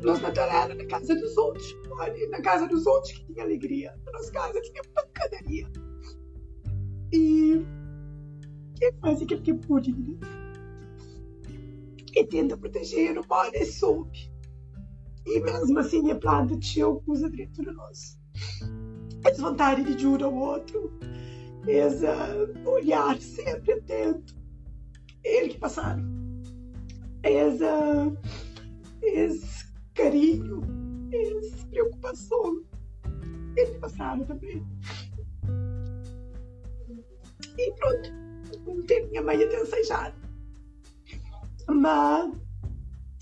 Nós Natal era na casa dos outros, olha, na casa dos outros que tinha alegria, na nossa casa tinha pancadaria. E quem faz aquilo que pude, né? E tenta proteger o mal e soube. E mesmo assim a planta tinha alguns direito de nós. Essa vontade de ajudar o outro, esse olhar sempre atento. Ele que passaram. Esse, esse carinho, essa preocupação. Ele que passaram também. E pronto, não teve minha mãe até ensaiar. Mas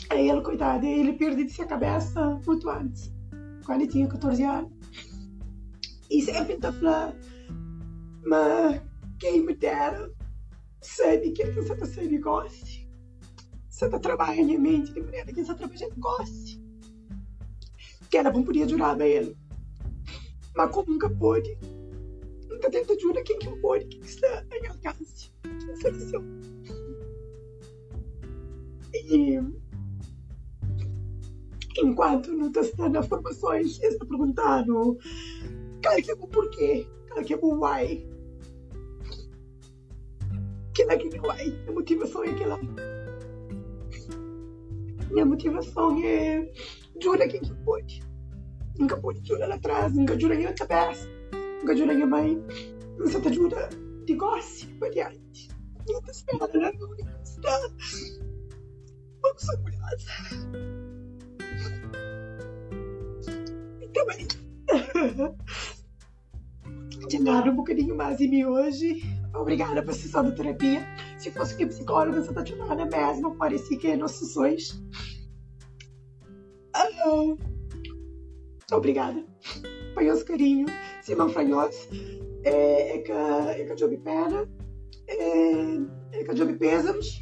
aí ele, coitado, ele perdeu-se a cabeça muito antes, quando ele tinha 14 anos. E sempre está falando, mas quem me dera sabe que você está sendo goste. Você está trabalhando a mente de maneira que você está trabalhando goste. Que ela não podia jurar a ele. Mas como nunca pôde, nunca tenta jurar quem que pôde, quem que está em alcance. Seleção. E enquanto não está nas formações, está perguntando qual que é o porquê, qual que é o why. Que é aquele why, a motivação é aquela. Minha motivação é jura que pode. Nunca pode jurar lá atrás, nunca jura em outra cabeça, nunca jura em mãe. Você te jura de gosto, adiante. E [laughs] te espera na universidade. Vamos orgulhosa. também. Tiraram um bocadinho mais em mim hoje. Obrigada sessão de terapia. Se fosse que psicóloga, você tá tirando mesmo. Parecia que é nossos sonhos. Ah, obrigada. Fanhoso carinho. Simão Fanhoso. É, é que, é que eu jogo pena. É, é que eu jogo pésamos.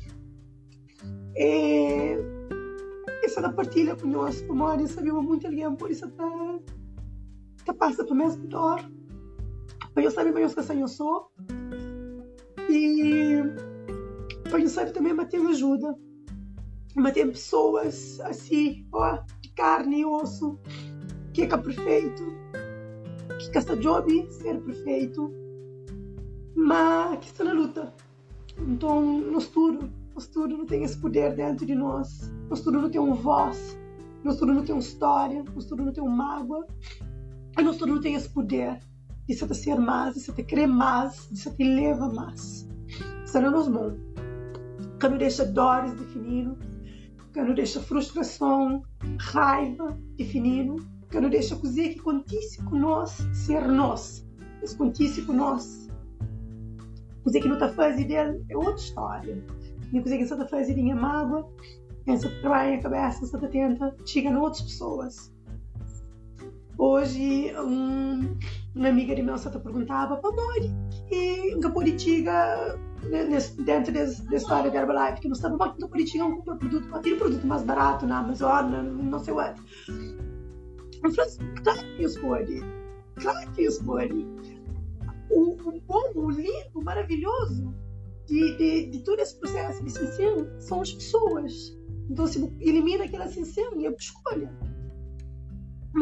É, essa da partilha com nós, por Mário, sabemos muito alguém, por isso está tá passa para mesmo dor. Mas eu sabia mais que eu sou. E sabia também manter ajuda. Manter pessoas assim, ó, de carne e osso, que é que é perfeito, que esta job ser perfeito, mas que está na luta. Então, no estudo, o estudo não tem esse poder dentro de nós. O estudo não tem um voz. O estudo não tem uma história. O estudo não tem uma mágoa. O estudo não tem esse poder de se ser mais, de se querer mais, de se leva mais. Isso não nos mãos. Que não deixa dores definindo. Que não deixa frustração, raiva definindo. Que não deixa cozer que contisse com nós ser nós. Esse contisse com nós. Cozer que não está fazendo dele é outra história não conseguem só fazer minha mágoa, pensa trabalha a cabeça, só tenta, chega a outras pessoas. Hoje, um, uma amiga de só te perguntava, Pamori, que em Capuritiga, dentro da história da Herbalife, que não estava muito Capuritiga, um compra produto, um produto mais barato na Amazon, não sei o que. Claro que pode. Claro que pode. O, o bom, o lindo, o maravilhoso de, de, de todo esse processo de ascensão são as pessoas. Então, se elimina aquela e é escolha.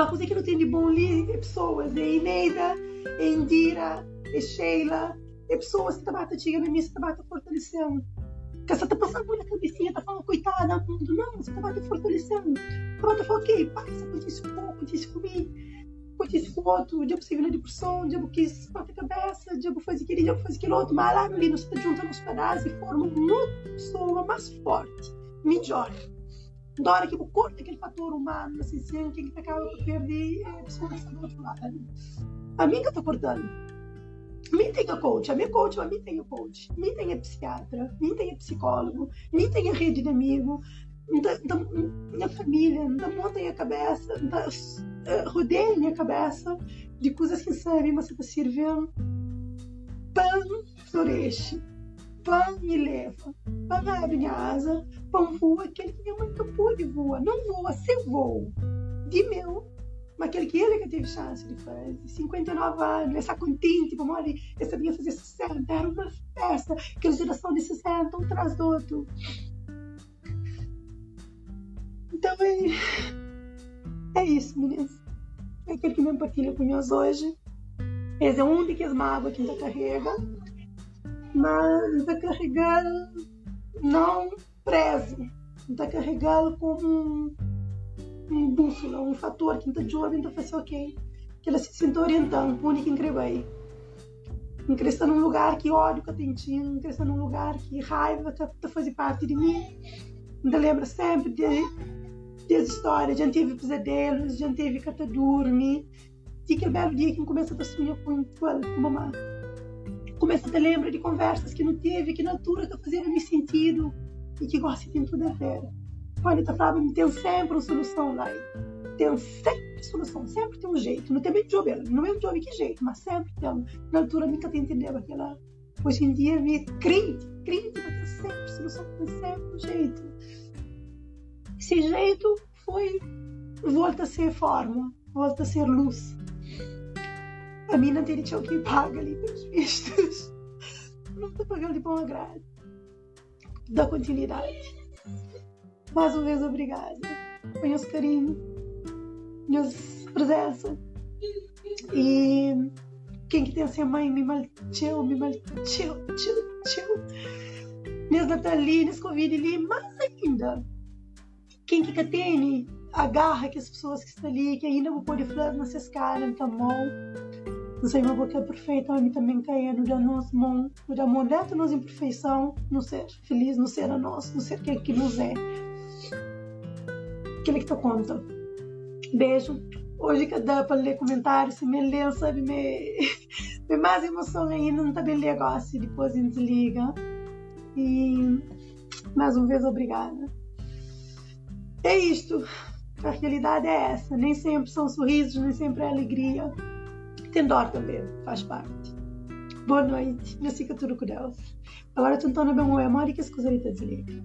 Coisa que não tem de bom ali é pessoas. É Ineida, é Indira, é Sheila, é pessoas que estão antiga na missa, estão fortalecendo. Que você está passando na cabecinha, está falando, coitada, mundo. Não, você está fortalecendo. Está falando, ok, passa, pode isso pouco, isso comigo disse com o outro, o diabo se vira depressão, o diabo quis bater a cabeça, o diabo faz aquilo, o diabo faz aquilo outro, mas lá ali nós está juntando os pedaços e forma uma pessoa mais forte, melhor. Da hora que o corpo aquele fator humano, assim, assim, que acaba por perder é a pessoa que está do outro lado. A mim que eu estou cortando. Mim tem a coach, a minha coach, a mim tem o coach, a mim tem a psiquiatra, mim tem a psicólogo, mim tem a rede de amigo, da, da minha família, da montem a cabeça, da, uh, rodeia a minha cabeça de coisas que sabem, mas está servindo. Pão floresce, pão me leva, abre minha asa, pão voa, aquele que minha mãe nunca pôde voar, não voa, se voa, de meu, mas aquele que ele que teve chance de fazer, 59 anos, essa contente, vamos ali, essa sabia fazer 60, era uma festa, aquela geração de 60, um atrás do outro. Então é, é isso, meninas. É aquele que me partilha com nós hoje. Esse é um de que as mágoas que ainda carrega, mas está carregando não preso, está carregando como um, um bússola, um fator que está jovem, está fazendo ok, que ela se sinta orientando, única incrível. Crescer num lugar que ódio que eu tenho, crescer num lugar que raiva está tá fazendo parte de mim. Ainda lembra sempre de Tens história, já teve pesadelos, já teve catadurme. E aquele belo dia que começa a sonhar com, com mamãe. Começa a te lembrar de conversas que não teve, que na altura está fazendo me sentido e que gosta de tudo a ver. Olha, tá falando, tem sempre uma solução lá. Tem sempre solução, sempre tem um jeito. Não tem bem job, não é um job que jeito, mas sempre tem. Na altura nunca te entendeu aquela. Hoje em dia, me crente, crente, mas tem sempre solução, tem sempre um jeito. Esse jeito foi. volta a ser forma, volta a ser luz. A mina dele tinha que paga ali pelos vistos. Não estou pagando de bom agrado. Dá continuidade. Mais uma vez, obrigada. Conheço carinho, conheço presença. E quem que tem a ser mãe me malteu, me malteu, tchau, tchau. Nesse Nathalie, nesse Covid ali, mais ainda quem que tem agarra que as pessoas que estão ali, que ainda vou pôr flores nessas caras, tá bom? Não sei, uma boca é perfeita, mas também caindo da nossa mão, da mão dentro nos imperfeição, não ser feliz, não ser a nós, não ser quem que nos é. Aquele que tá conta. Beijo. Hoje que dá para ler comentários, se me lê, sabe, me, [laughs] me mais emoção ainda, não tá bem negócio, depois a gente liga. E mais uma vez, obrigada. É isto. A realidade é essa. Nem sempre são sorrisos, nem sempre é alegria. Tem dor também, faz parte. Boa noite. Tudo com Deus. Agora tentando bem o e que as coisas desligam.